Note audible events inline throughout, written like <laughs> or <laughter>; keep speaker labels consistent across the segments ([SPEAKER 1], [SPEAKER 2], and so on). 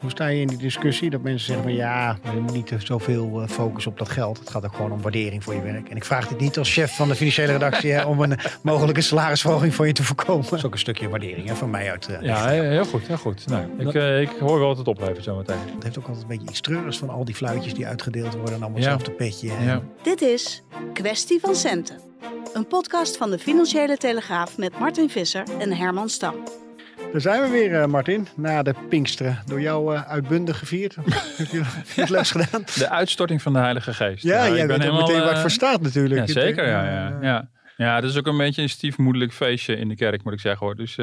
[SPEAKER 1] Hoe sta je in die discussie dat mensen zeggen van ja, je moet niet zoveel eh, focus op dat geld. Het gaat ook gewoon om waardering voor je werk. En ik vraag dit niet als chef van de financiële redactie hè, om een <laughs> mogelijke salarisverhoging voor je te voorkomen. Dat is ook een stukje waardering hè, van mij uit. Uh,
[SPEAKER 2] ja, heel goed, heel goed. Nou, ik, uh, ik hoor wel wat het oplevert zo meteen.
[SPEAKER 1] Het heeft ook altijd een beetje iets treurigs van al die fluitjes die uitgedeeld worden en allemaal hetzelfde petje. En... Ja.
[SPEAKER 3] Dit is Kwestie van Centen. Een podcast van de Financiële Telegraaf met Martin Visser en Herman Stam.
[SPEAKER 1] Daar zijn we weer, uh, Martin, na de Pinksteren. Door jou uh, uitbundig gevierd. <laughs> Heb je het leuks gedaan?
[SPEAKER 2] De uitstorting van de Heilige Geest.
[SPEAKER 1] Ja, ja jij weet ook meteen waar het voor staat natuurlijk.
[SPEAKER 2] Ja, zeker, ja, ja, ja. Ja, dat is ook een beetje een stiefmoedelijk feestje in de kerk, moet ik zeggen hoor. Dus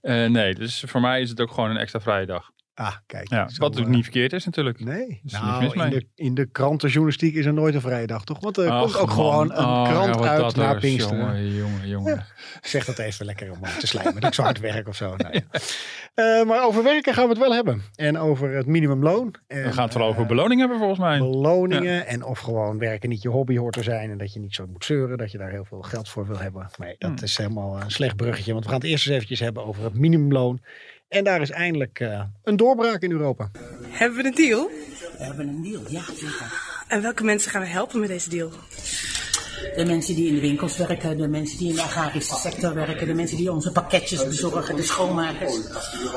[SPEAKER 2] <laughs> nee, dus voor mij is het ook gewoon een extra vrije dag.
[SPEAKER 1] Ah, kijk.
[SPEAKER 2] Ja, wat natuurlijk niet verkeerd is natuurlijk.
[SPEAKER 1] Nee, nou, in, de, in de krantenjournalistiek is er nooit een vrije dag, toch? Want er Ach, komt ook man. gewoon een oh, krant ja, uit naar Pinksteren.
[SPEAKER 2] Jongen, jongen, jongen. Ja.
[SPEAKER 1] Zeg dat even lekker om te slijmen. dat ik zo hard werk of zo. <laughs> Nou, uh, maar over werken gaan we het wel hebben. En over het minimumloon. En,
[SPEAKER 2] we gaan het vooral uh, over beloningen hebben volgens mij.
[SPEAKER 1] Beloningen en of gewoon werken niet je hobby hoort te zijn. En dat je niet zo moet zeuren dat je daar heel veel geld voor wil hebben. Nee, dat hmm. is helemaal een slecht bruggetje. Want we gaan het eerst eens eventjes hebben over het minimumloon. En daar is eindelijk uh, een doorbraak in Europa.
[SPEAKER 4] Hebben we een deal?
[SPEAKER 5] We hebben een deal, ja zeker.
[SPEAKER 4] En welke mensen gaan we helpen met deze deal?
[SPEAKER 5] De mensen die in de winkels werken, de mensen die in de agrarische sector werken, de mensen die onze pakketjes bezorgen, de schoonmakers.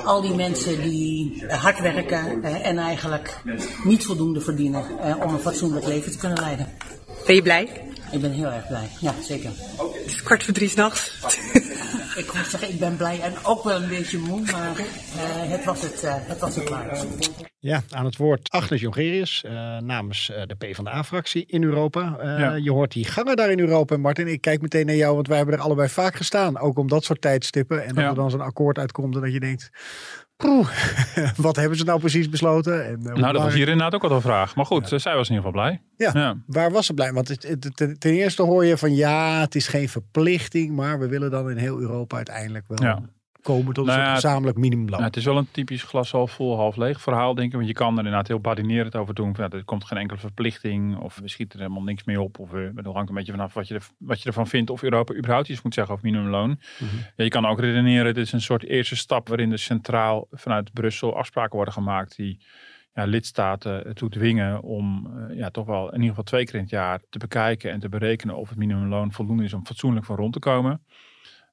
[SPEAKER 5] Al die mensen die hard werken en eigenlijk niet voldoende verdienen om een fatsoenlijk leven te kunnen leiden.
[SPEAKER 4] Ben je blij?
[SPEAKER 5] Ik ben heel erg blij, ja zeker.
[SPEAKER 4] Het is kwart voor drie s'nachts. <laughs>
[SPEAKER 5] ik moet zeggen, ik ben blij en ook wel een beetje moe, maar uh, het was het, uh, het was het waard.
[SPEAKER 1] Ja, aan het woord Agnes Jongerius uh, namens de PvdA-fractie in Europa. Ja. Je hoort die gangen daar in Europa. Martin, ik kijk meteen naar jou, want wij hebben er allebei vaak gestaan. Ook om dat soort tijdstippen. En dat ja. er dan zo'n akkoord uitkomt en dat je denkt... <laughs> Wat hebben ze nou precies besloten? En, uh,
[SPEAKER 2] nou, dat was hier inderdaad ook al een vraag. Maar goed, ja. zij was in ieder geval blij.
[SPEAKER 1] Ja, ja. waar was ze blij? Want het, het, ten, ten, eerste hoor je van ja, het is geen verplichting, maar we willen dan in heel Europa uiteindelijk wel ja. Komen tot een nou gezamenlijk minimumloon.
[SPEAKER 2] Nou, het is wel een typisch glas half vol, half leeg verhaal, denk ik. Want je kan er inderdaad heel badinerend over doen. Van, ja, er komt geen enkele verplichting of we schieten er helemaal niks mee op. Of uh, het hangt een beetje vanaf wat je, er, wat je ervan vindt. Of Europa überhaupt iets moet zeggen over minimumloon. Mm -hmm. ja, je kan ook redeneren, dit is een soort eerste stap waarin er centraal vanuit Brussel afspraken worden gemaakt die ja, lidstaten toe dwingen om uh, ja, toch wel in ieder geval twee keer in het jaar te bekijken en te berekenen of het minimumloon voldoende is om fatsoenlijk van rond te komen.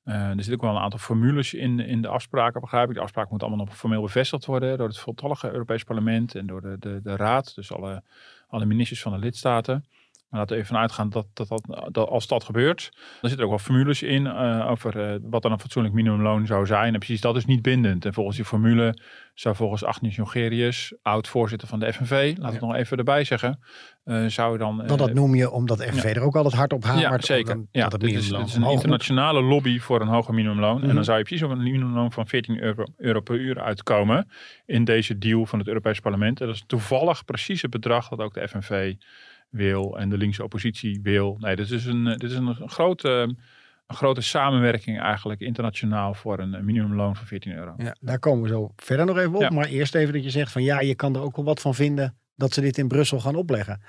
[SPEAKER 2] Uh, er zitten ook wel een aantal formules in, in de afspraken, begrijp ik. De afspraken moeten allemaal nog formeel bevestigd worden door het voltallige Europees Parlement en door de, de, de Raad, dus alle, alle ministers van de lidstaten. Maar laten we even uitgaan dat, dat, dat, dat, als dat gebeurt, dan zitten er ook wel formules in uh, over uh, wat dan een fatsoenlijk minimumloon zou zijn. En precies dat is niet bindend. En volgens die formule zou volgens Agnes Jongerius, oud-voorzitter van de FNV, laat ik ja. nog even erbij zeggen, uh, zou dan...
[SPEAKER 1] Want dat noem je omdat de FNV ja. er ook altijd hard op hamert.
[SPEAKER 2] Ja, zeker. Dan, ja, dit is, dit is een internationale lobby voor een hoger minimumloon. Mm -hmm. En dan zou je precies op een minimumloon van 14 euro, euro per uur uitkomen in deze deal van het Europees Parlement. En dat is toevallig precies het bedrag dat ook de FNV wil en de linkse oppositie wil. Nee, dit is een, dit is een, grote, een grote samenwerking eigenlijk internationaal voor een minimumloon van 14 euro.
[SPEAKER 1] Ja, daar komen we zo verder nog even op. Ja. Maar eerst even dat je zegt van ja, je kan er ook wel wat van vinden dat ze dit in Brussel gaan opleggen.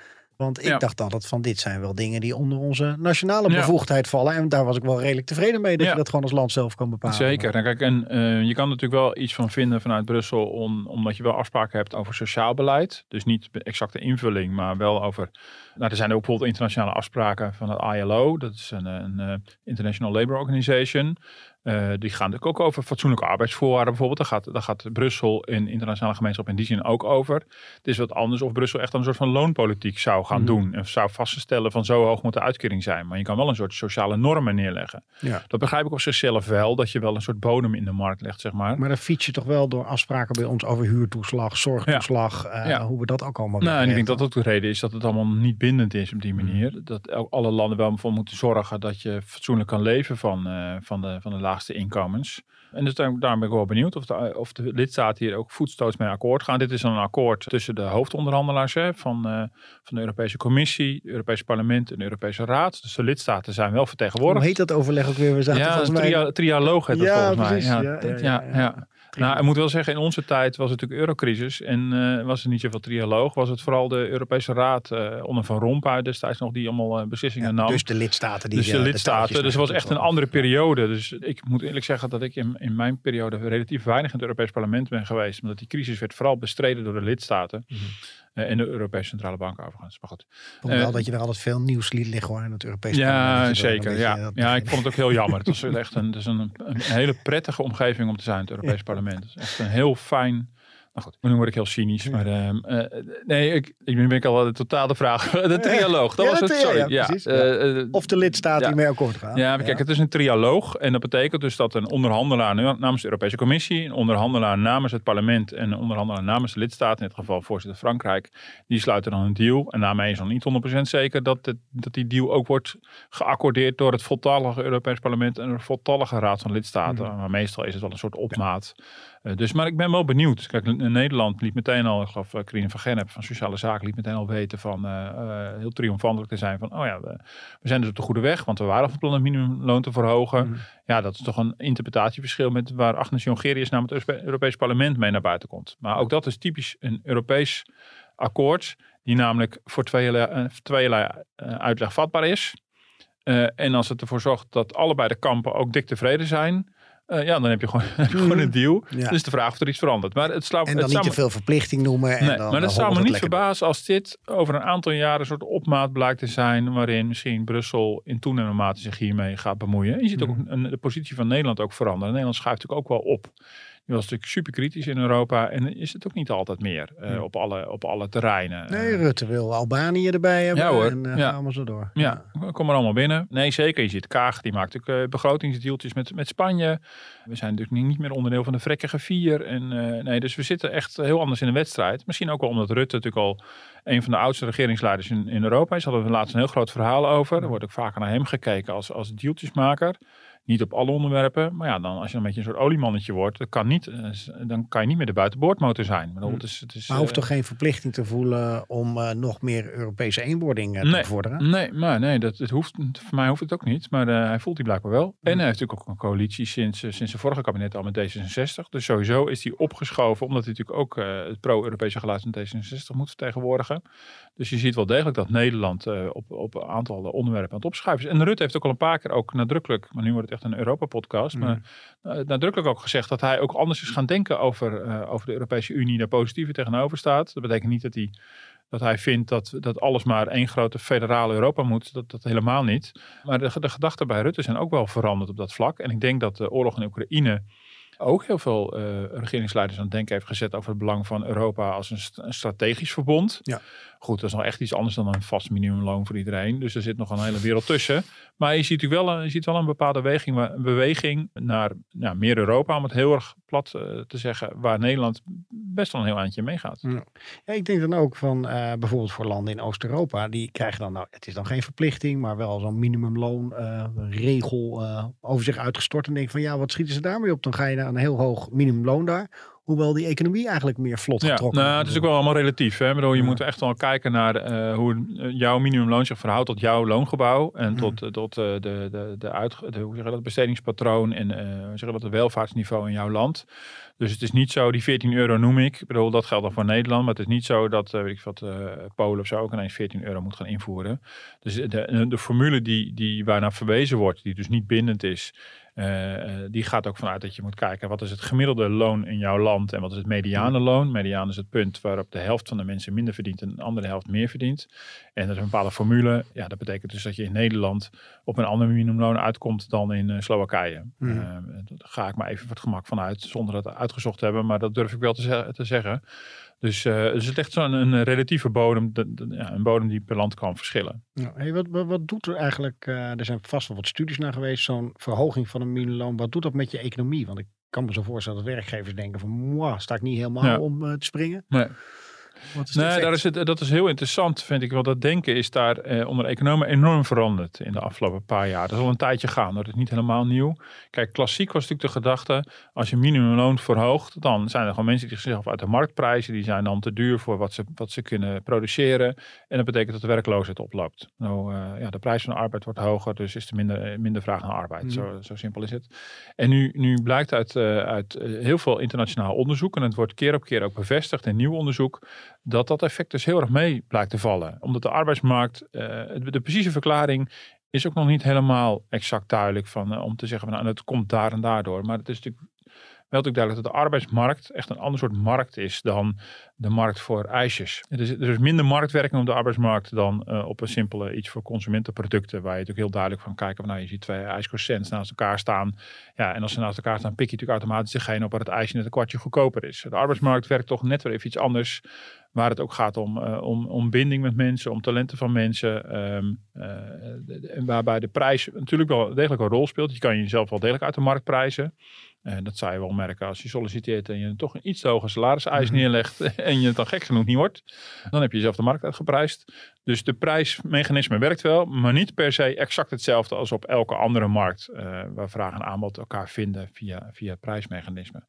[SPEAKER 1] Want ik ja. dacht altijd van dit zijn wel dingen die onder onze nationale bevoegdheid ja. vallen. En daar was ik wel redelijk tevreden mee dat ja. je dat gewoon als land zelf kan bepalen.
[SPEAKER 2] Zeker. En, kijk, en uh, je kan natuurlijk wel iets van vinden vanuit Brussel. Om, omdat je wel afspraken hebt over sociaal beleid. Dus niet exacte invulling, maar wel over... Nou, er zijn ook bijvoorbeeld internationale afspraken van het ILO. Dat is een, een uh, International Labour Organization. Uh, die gaan natuurlijk ook over fatsoenlijke arbeidsvoorwaarden bijvoorbeeld. Daar gaat, daar gaat Brussel in internationale gemeenschap in die zin ook over. Het is wat anders of Brussel echt een soort van loonpolitiek zou gaan mm. doen. En zou vaststellen van zo hoog moet de uitkering zijn. Maar je kan wel een soort sociale normen neerleggen. Ja. Dat begrijp ik op zichzelf wel. Dat je wel een soort bodem in de markt legt, zeg maar.
[SPEAKER 1] Maar dan fiets je toch wel door afspraken bij ons over huurtoeslag, zorgtoeslag. Ja. Uh, ja. Hoe we dat ook allemaal
[SPEAKER 2] Nou, en ik denk dat ook de reden is dat het allemaal niet bindend is op die manier. Mm. Dat alle landen wel voor moeten zorgen dat je fatsoenlijk kan leven van, uh, van de, van de laagste inkomens. En dus daar, daarom ben ik wel benieuwd of de, of de lidstaten hier ook voetstoots mee akkoord gaan. Dit is een akkoord tussen de hoofdonderhandelaars hè, van, uh, van de Europese Commissie, het Europese Parlement en de Europese Raad. Dus de lidstaten zijn wel vertegenwoordigd.
[SPEAKER 1] Hoe heet dat overleg ook weer? We zaten
[SPEAKER 2] ja,
[SPEAKER 1] volgens
[SPEAKER 2] mij...
[SPEAKER 1] Tria
[SPEAKER 2] trialoog heet dat
[SPEAKER 1] ja,
[SPEAKER 2] volgens
[SPEAKER 1] precies.
[SPEAKER 2] mij.
[SPEAKER 1] Ja, ja, ja, ja, ja.
[SPEAKER 2] Nou, ik moet wel zeggen, in onze tijd was het natuurlijk eurocrisis en uh, was er niet zoveel trialoog. Was het vooral de Europese Raad uh, onder Van Rompuy destijds nog die allemaal uh, beslissingen nam.
[SPEAKER 1] Dus de lidstaten. Die
[SPEAKER 2] dus de lidstaten. dus het was echt een andere periode. Dus ik moet eerlijk zeggen dat ik in, in mijn periode relatief weinig in het Europees Parlement ben geweest. Omdat die crisis werd vooral bestreden door de lidstaten. Mm -hmm. En de Europese Centrale Bank overigens. Maar goed.
[SPEAKER 1] Ik wel dat je er altijd veel nieuws liet liggen hoor in het Europees
[SPEAKER 2] ja,
[SPEAKER 1] Parlement.
[SPEAKER 2] Zeker, ja, ja, ik vond het ook heel jammer. het was <laughs> echt een, het is een, een, hele prettige omgeving om te zijn, het Europees Parlement. Het is echt een heel fijn Nou goed, nu word ik heel cynisch. Maar uh, uh, nee, ik, ik, nu ben ik al de totale vraag. <laughs> De trialoog, dat
[SPEAKER 1] ja,
[SPEAKER 2] was het. Sorry.
[SPEAKER 1] Ja, precies.
[SPEAKER 2] uh,
[SPEAKER 1] Of de lidstaat die mee akkoord gaan.
[SPEAKER 2] ja, maar kijk, het is een trialoog. En dat betekent dus dat een onderhandelaar namens de Europese Commissie, een onderhandelaar namens het parlement en een onderhandelaar namens de lidstaat, in dit geval voorzitter Frankrijk, die sluiten dan een deal. En daarmee is dan niet 100% zeker dat, het, dat die deal ook wordt geaccordeerd door het voltallige Europees parlement en de voltallige raad van lidstaten.
[SPEAKER 1] Mhm.
[SPEAKER 2] Maar meestal is het wel een soort opmaat. Uh, dus, maar ik ben wel benieuwd. Kijk, in Nederland liet meteen al, ik geloof uh, Karine van Gennep van Sociale Zaken liet meteen al weten van, uh, heel triomfantelijk te zijn van, oh ja, we, we, zijn dus op de goede weg, want we waren van plan het minimumloon te verhogen. Mm. Ja, dat is toch een interpretatieverschil met waar Agnes Jongerius namens het Europees Parlement mee naar buiten komt. Maar ook dat is typisch een Europees akkoord, die namelijk voor tweeërlei uitleg vatbaar is. en als het ervoor zorgt dat allebei de kampen ook dik tevreden zijn, uh, ja, dan heb je gewoon, <laughs> heb je gewoon een deal.
[SPEAKER 1] Ja.
[SPEAKER 2] Dus de vraag of er iets verandert. Maar het slaat,
[SPEAKER 1] En dan
[SPEAKER 2] het
[SPEAKER 1] niet te veel verplichting noemen. En
[SPEAKER 2] nee,
[SPEAKER 1] dan,
[SPEAKER 2] maar dat zou me niet verbazen als dit over een aantal jaren een soort opmaat blijkt te zijn. Waarin misschien Brussel in toenemende mate zich hiermee gaat bemoeien. En je ziet ook
[SPEAKER 1] Mhm.
[SPEAKER 2] een, de positie van Nederland ook veranderen. Nederland schuift natuurlijk ook wel op. Was natuurlijk super kritisch in Europa. En is het ook niet altijd meer uh,
[SPEAKER 1] Ja.
[SPEAKER 2] op, alle, op alle terreinen.
[SPEAKER 1] Nee, Rutte wil Albanië erbij hebben.
[SPEAKER 2] Ja, hoor.
[SPEAKER 1] En uh,
[SPEAKER 2] Ja.
[SPEAKER 1] gaan allemaal zo door.
[SPEAKER 2] Ja, kom er allemaal binnen. Nee, zeker. Je ziet Kaag, die maakt natuurlijk uh, begrotingsdeeltjes met, met Spanje. We zijn natuurlijk niet meer onderdeel van de vrekkige vier. En, nee, dus we zitten echt heel anders in de wedstrijd. Misschien ook wel omdat Rutte natuurlijk al een van de oudste regeringsleiders in, in Europa is. Daar hadden we laatst een heel groot verhaal over. Er wordt ook vaker naar hem gekeken als, als deeltjesmaker. Niet op alle onderwerpen. Maar ja, dan, als je een beetje een soort oliemannetje wordt, dan kan, niet, uh, dan kan je niet meer de buitenboordmotor zijn. Maar, het is, het is,
[SPEAKER 1] maar hoeft toch geen verplichting te voelen om uh, nog meer Europese eenwording uh, te
[SPEAKER 2] nee,
[SPEAKER 1] bevorderen?
[SPEAKER 2] Nee, maar nee, dat, het hoeft, voor mij hoeft het ook niet. Maar uh, hij voelt die blijkbaar wel. En hij heeft natuurlijk ook een coalitie sinds, sinds zijn vorige kabinet al met D66. Dus sowieso is hij opgeschoven, omdat hij natuurlijk ook het pro-Europese geluid van D66 moet vertegenwoordigen. Dus je ziet wel degelijk dat Nederland uh, op, op een aantal onderwerpen aan het opschuiven is. En Rutte heeft ook al een paar keer ook nadrukkelijk, maar nu wordt het echt een Europa-podcast, mm. maar uh, nadrukkelijk ook gezegd dat hij ook anders is gaan denken over, uh, over de Europese Unie, daar positiever tegenover staat. Dat betekent niet dat hij, dat hij vindt dat, dat alles maar één grote federale Europa moet. Dat, dat helemaal niet. Maar de, de gedachten bij Rutte zijn ook wel veranderd op dat vlak. En ik denk dat de oorlog in Oekraïne ook heel veel uh, regeringsleiders aan het denken heeft gezet over het belang van Europa als een, st een strategisch verbond.
[SPEAKER 1] Ja.
[SPEAKER 2] Goed, dat is nog echt iets anders dan een vast minimumloon voor iedereen. Dus er zit nog een hele wereld tussen. Maar je ziet wel een, je ziet wel een bepaalde beweging, een beweging naar ja, meer Europa, om het heel erg plat uh, te zeggen, waar Nederland best wel een heel eindje meegaat.
[SPEAKER 1] Ja. ja, ik denk dan ook van uh, bijvoorbeeld voor landen in Oost-Europa, die krijgen dan, nou, het is dan geen verplichting, maar wel zo'n minimumloon uh, regel over zich uitgestort. En denk van ja, wat schieten ze daarmee op? Dan ga je naar een heel hoog minimumloon daar. Hoewel die economie eigenlijk meer vlot getrokken
[SPEAKER 2] ja, nou, Het is ook wel allemaal relatief. Hè? Bedoel, je ja. moet echt wel kijken naar uh, hoe jouw minimumloon zich verhoudt tot jouw loongebouw. En tot, mm. tot uh, de, de, de, uit, de, hoe zeg je dat, bestedingspatroon en uh, zeg je dat, het welvaartsniveau in jouw land. Dus het is niet zo, die 14 euro noem ik. Ik bedoel, dat geldt dan voor Nederland. Maar het is niet zo dat, weet ik wat, Polen of zo ook ineens 14 euro moet gaan invoeren. Dus de, de, de formule die, die waarnaar verwezen wordt, die dus niet bindend is. Uh, die gaat ook vanuit dat je moet kijken wat is het gemiddelde loon in jouw land en wat is het mediane loon. Mediaan is het punt waarop de helft van de mensen minder verdient en de andere helft meer verdient. En dat is een bepaalde formule. Ja, dat betekent dus dat je in Nederland op een ander minimumloon uitkomt dan in uh, Slowakije. Mm. Uh, daar ga ik maar even voor het gemak vanuit, zonder dat uitgezocht te hebben, maar dat durf ik wel te, te zeggen. Dus, uh, dus het ligt zo'n een relatieve bodem, de, de, ja, een bodem die per land kan verschillen.
[SPEAKER 1] Ja, hey, wat, wat, wat, doet er eigenlijk, uh, er zijn vast wel wat studies naar geweest, zo'n verhoging van een minimumloon, wat doet dat met je economie? Want ik kan me zo voorstellen dat werkgevers denken van, moi, sta ik niet helemaal ja. om uh, te springen?
[SPEAKER 2] Nee.
[SPEAKER 1] Is
[SPEAKER 2] Nee, daar is het, dat is heel interessant, vind ik. Want dat denken is daar eh, onder economen enorm veranderd in de afgelopen paar jaar. Dat is al een tijdje gaan, dat is niet helemaal nieuw. Kijk, klassiek was natuurlijk de gedachte, als je minimumloon verhoogt, dan zijn er gewoon mensen die zichzelf uit de markt prijzen. Die zijn dan te duur voor wat ze, wat ze kunnen produceren. En dat betekent dat de werkloosheid oploopt. Nou, eh, ja, de prijs van de arbeid wordt hoger, dus is er minder, eh, minder vraag naar arbeid. Zo, zo simpel is het. En nu, nu blijkt uit, eh, uit heel veel internationaal onderzoek, en het wordt keer op keer ook bevestigd in nieuw onderzoek, dat dat effect dus heel erg mee blijkt te vallen. Omdat de arbeidsmarkt, eh, de, precieze verklaring is ook nog niet helemaal exact duidelijk van, eh, om te zeggen van nou, het komt daar en daardoor. Maar het is natuurlijk wel natuurlijk duidelijk dat de arbeidsmarkt echt een ander soort markt is dan de markt voor ijsjes. Het is, er is minder marktwerking op de arbeidsmarkt dan eh, op een simpele iets voor consumentenproducten. Waar je natuurlijk heel duidelijk van kijkt. Nou, je ziet twee ijscroissants naast elkaar staan. Ja, en als ze naast elkaar staan, pik je natuurlijk automatisch degene op waar het ijsje net een kwartje goedkoper is. De arbeidsmarkt werkt toch net weer even iets anders. Waar het ook gaat om, eh, om, om binding met mensen, om talenten van mensen. en waarbij de prijs natuurlijk wel degelijk een rol speelt. Je kan jezelf wel degelijk uit de markt prijzen. En dat zou je wel merken als je solliciteert en je toch een iets te hoger salariseis neerlegt <laughs> en je het dan gek genoeg niet wordt. Dan heb je jezelf de markt uitgeprijsd. Dus de prijsmechanisme werkt wel, maar niet per se exact hetzelfde als op elke andere markt. eh, waar vraag en aanbod elkaar vinden via, via het prijsmechanisme.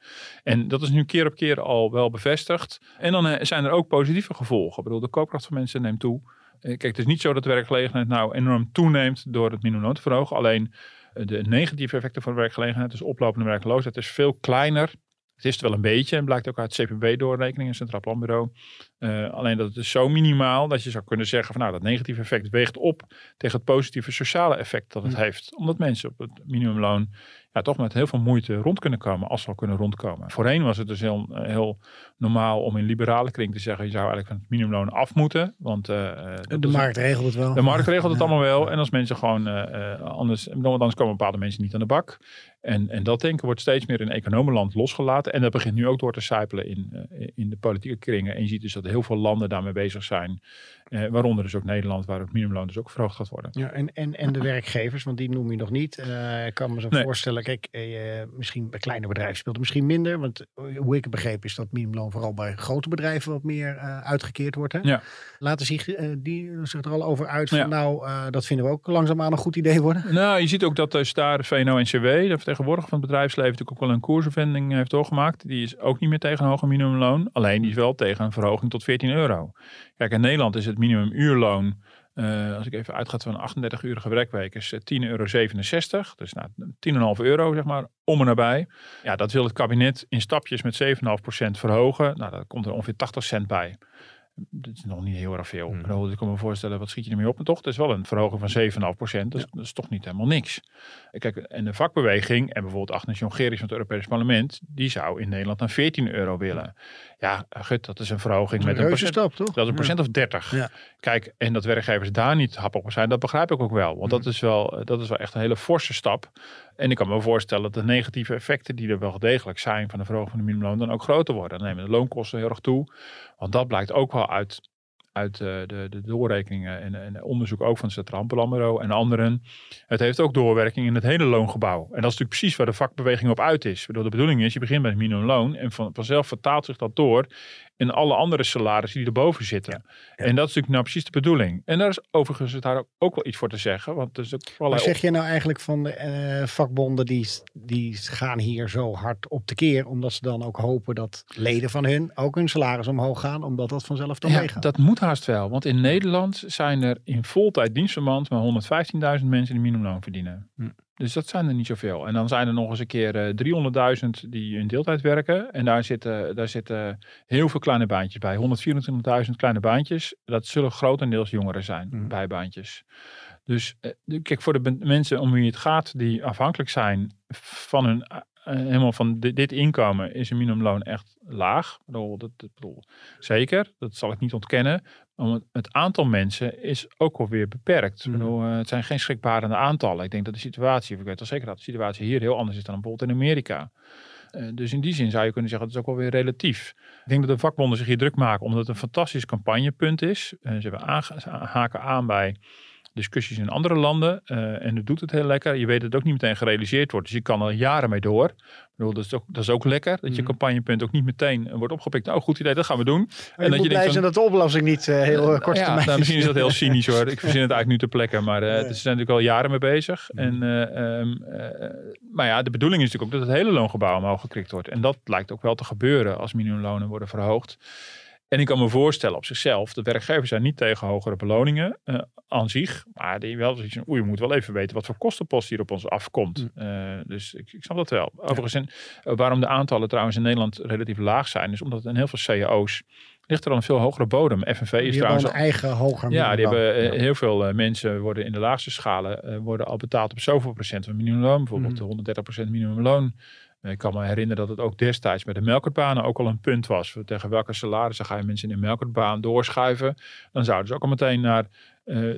[SPEAKER 2] En dat is nu keer op keer al wel bevestigd. En dan eh, zijn er ook positieve gevolgen. Ik bedoel, de koopkracht van mensen neemt toe. Eh, Kijk, het is niet zo dat de werkgelegenheid nou enorm toeneemt door het minimumloon te verhogen. Alleen eh, de negatieve effecten van de werkgelegenheid, dus oplopende werkloosheid, is veel kleiner. Het is het wel een beetje, en blijkt ook uit CPB-doorrekeningen, Centraal Planbureau. Eh, alleen dat het is zo minimaal dat je zou kunnen zeggen van nou, dat negatieve effect weegt op tegen het positieve sociale effect dat het heeft. Omdat mensen op het minimumloon ja, toch met heel veel moeite rond kunnen komen, als ze al kunnen rondkomen. Voorheen was het dus heel, eh, heel normaal om in liberale kring te zeggen, je zou eigenlijk van het minimumloon af moeten. Want eh, eh,
[SPEAKER 1] De markt regelt het wel.
[SPEAKER 2] de markt regelt het
[SPEAKER 1] Ja.
[SPEAKER 2] allemaal wel. En als mensen gewoon eh, anders, anders komen bepaalde mensen niet aan de bak. En, en dat denken wordt steeds meer in economenland losgelaten. En dat begint nu ook door te sijpelen in, eh, in de politieke kringen. En je ziet dus dat heel veel landen daarmee bezig zijn. Eh, waaronder dus ook Nederland, waar het minimumloon dus ook verhoogd gaat worden.
[SPEAKER 1] Ja, en, en, en de <clears throat> werkgevers, want die noem je nog niet. Eh, ik kan me zo
[SPEAKER 2] Nee.
[SPEAKER 1] voorstellen, kijk, eh, misschien bij kleine bedrijven speelt het misschien minder. Want eh, hoe ik het begreep is dat minimumloon vooral bij grote bedrijven wat meer uitgekeerd wordt. Hè?
[SPEAKER 2] Ja.
[SPEAKER 1] Laten zich die zich er al over uit van
[SPEAKER 2] Ja.
[SPEAKER 1] nou, dat vinden we ook langzaamaan een goed idee worden.
[SPEAKER 2] Nou, je ziet ook dat dus daar VNO-NCW, de vertegenwoordiger van het bedrijfsleven, natuurlijk ook wel een koersvervinding heeft doorgemaakt. Die is ook niet meer tegen een hoger minimumloon. Alleen die is wel tegen een verhoging tot 14 euro. Kijk, in Nederland is het minimumuurloon, eh, als ik even uitgaat van een 38-urige werkweek, is eh, 10,67 euro. Dus nou, 10,5 euro, zeg maar, om en nabij. Ja, dat wil het kabinet in stapjes met 7,5% verhogen. Nou, daar komt er ongeveer 80 cent bij. Dat is nog niet heel erg veel. Ik bedoel, Ik kan me voorstellen, wat schiet je ermee op? En toch, het is wel een verhoging van 7,5%. Dat, is- dat is toch niet helemaal niks. Kijk, en de vakbeweging en bijvoorbeeld Agnes Jongerius van het Europees Parlement, die zou in Nederland naar 14 euro willen. Ja, gut, dat is een verhoging met
[SPEAKER 1] Een
[SPEAKER 2] procent.
[SPEAKER 1] stap, toch?
[SPEAKER 2] Dat is een procent of 30.
[SPEAKER 1] Ja.
[SPEAKER 2] Kijk, en dat werkgevers daar niet happig op zijn, dat begrijp ik ook wel. Want dat, is wel, eh, dat is wel echt een hele forse stap. En ik kan me voorstellen dat de negatieve effecten die er wel degelijk zijn van de verhoging van de minimumloon dan ook groter worden. Dan nemen de loonkosten heel erg toe. Want dat blijkt ook wel uit, uit eh, de, de doorrekeningen en, en onderzoek ook van het Centraal en anderen. Het heeft ook doorwerking in het hele loongebouw. En dat is natuurlijk precies waar de vakbeweging op uit is. Bedoel, de bedoeling is, je begint met minimumloon en van, vanzelf vertaalt zich dat door in alle andere salarissen die erboven zitten. En dat is natuurlijk nou precies de bedoeling. En daar is overigens daar ook, ook wel iets voor te zeggen. Want is ook
[SPEAKER 1] Maar zeg je nou eigenlijk van de eh, vakbonden die, die gaan hier zo hard op de keer, omdat ze dan ook hopen dat leden van hun ook hun salaris omhoog gaan, omdat dat vanzelf dan
[SPEAKER 2] Ja,
[SPEAKER 1] meegaat?
[SPEAKER 2] dat moet haast wel. Want in Nederland zijn er in voltijd dienstverband maar 115.000 mensen die minimumloon verdienen.
[SPEAKER 1] Hm.
[SPEAKER 2] Dus dat zijn er niet zoveel. En dan zijn er nog eens een keer eh, 300.000 die in deeltijd werken. En daar zitten, daar zitten heel veel kleine baantjes bij. 124.000 kleine baantjes. Dat zullen grotendeels jongeren zijn,
[SPEAKER 1] Hm.
[SPEAKER 2] bijbaantjes. Dus eh, kijk, voor de mensen om wie het gaat die afhankelijk zijn van hun eh, helemaal van dit, dit inkomen, is een minimumloon echt laag. Ik bedoel, dat, dat bedoel, zeker, dat zal ik niet ontkennen. Maar het, het aantal mensen is ook alweer beperkt. Ik
[SPEAKER 1] Mhm.
[SPEAKER 2] bedoel, eh, het zijn geen schrikbarende aantallen. Ik denk dat de situatie, ik weet wel zeker dat de situatie hier heel anders is dan bijvoorbeeld in Amerika. Eh, dus in die zin zou je kunnen zeggen, dat is ook wel weer relatief. Ik denk dat de vakbonden zich hier druk maken, omdat het een fantastisch campagnepunt is. Eh, ze hebben ze haken aan bij discussies in andere landen. Uh, en het doet het heel lekker. Je weet dat het ook niet meteen gerealiseerd wordt. Dus je kan er jaren mee door. Ik bedoel, dat, is ook, dat is ook lekker. Dat je mm. campagnepunt ook niet meteen wordt opgepikt. Oh, goed idee, dat gaan we doen.
[SPEAKER 1] en, dat je blij zijn dat de oplossing niet uh, heel kort ja, termijn
[SPEAKER 2] nou, Misschien is dat heel cynisch hoor. Ik <laughs> verzin het eigenlijk nu te plekken. Maar uh, nee. het zijn natuurlijk al jaren mee bezig. Mm. En, um, maar ja, de bedoeling is natuurlijk ook dat het hele loongebouw omhoog gekrikt wordt. En dat lijkt ook wel te gebeuren als minimumlonen worden verhoogd. En ik kan me voorstellen op zichzelf, de werkgevers zijn niet tegen hogere beloningen uh, aan zich. Maar die wel zoiets van, oei, je moet wel even weten wat voor kostenpost hier op ons afkomt. Mm. Uh, dus ik, ik snap dat wel. Overigens, en, uh, waarom de aantallen trouwens in Nederland relatief laag zijn, is omdat in heel veel cao's ligt er dan een veel hogere bodem. FNV is
[SPEAKER 1] die
[SPEAKER 2] trouwens...
[SPEAKER 1] een eigen hoger
[SPEAKER 2] Ja, die hebben heel veel mensen worden in de laagste schalen worden al betaald op zoveel procent van minimumloon. Bijvoorbeeld mm. 130 procent minimumloon. Ik kan me herinneren dat het ook destijds met de melkertbanen ook al een punt was. Tegen welke salarissen ga je mensen in de melkertbaan doorschuiven? Dan zouden ze ook al meteen naar uh,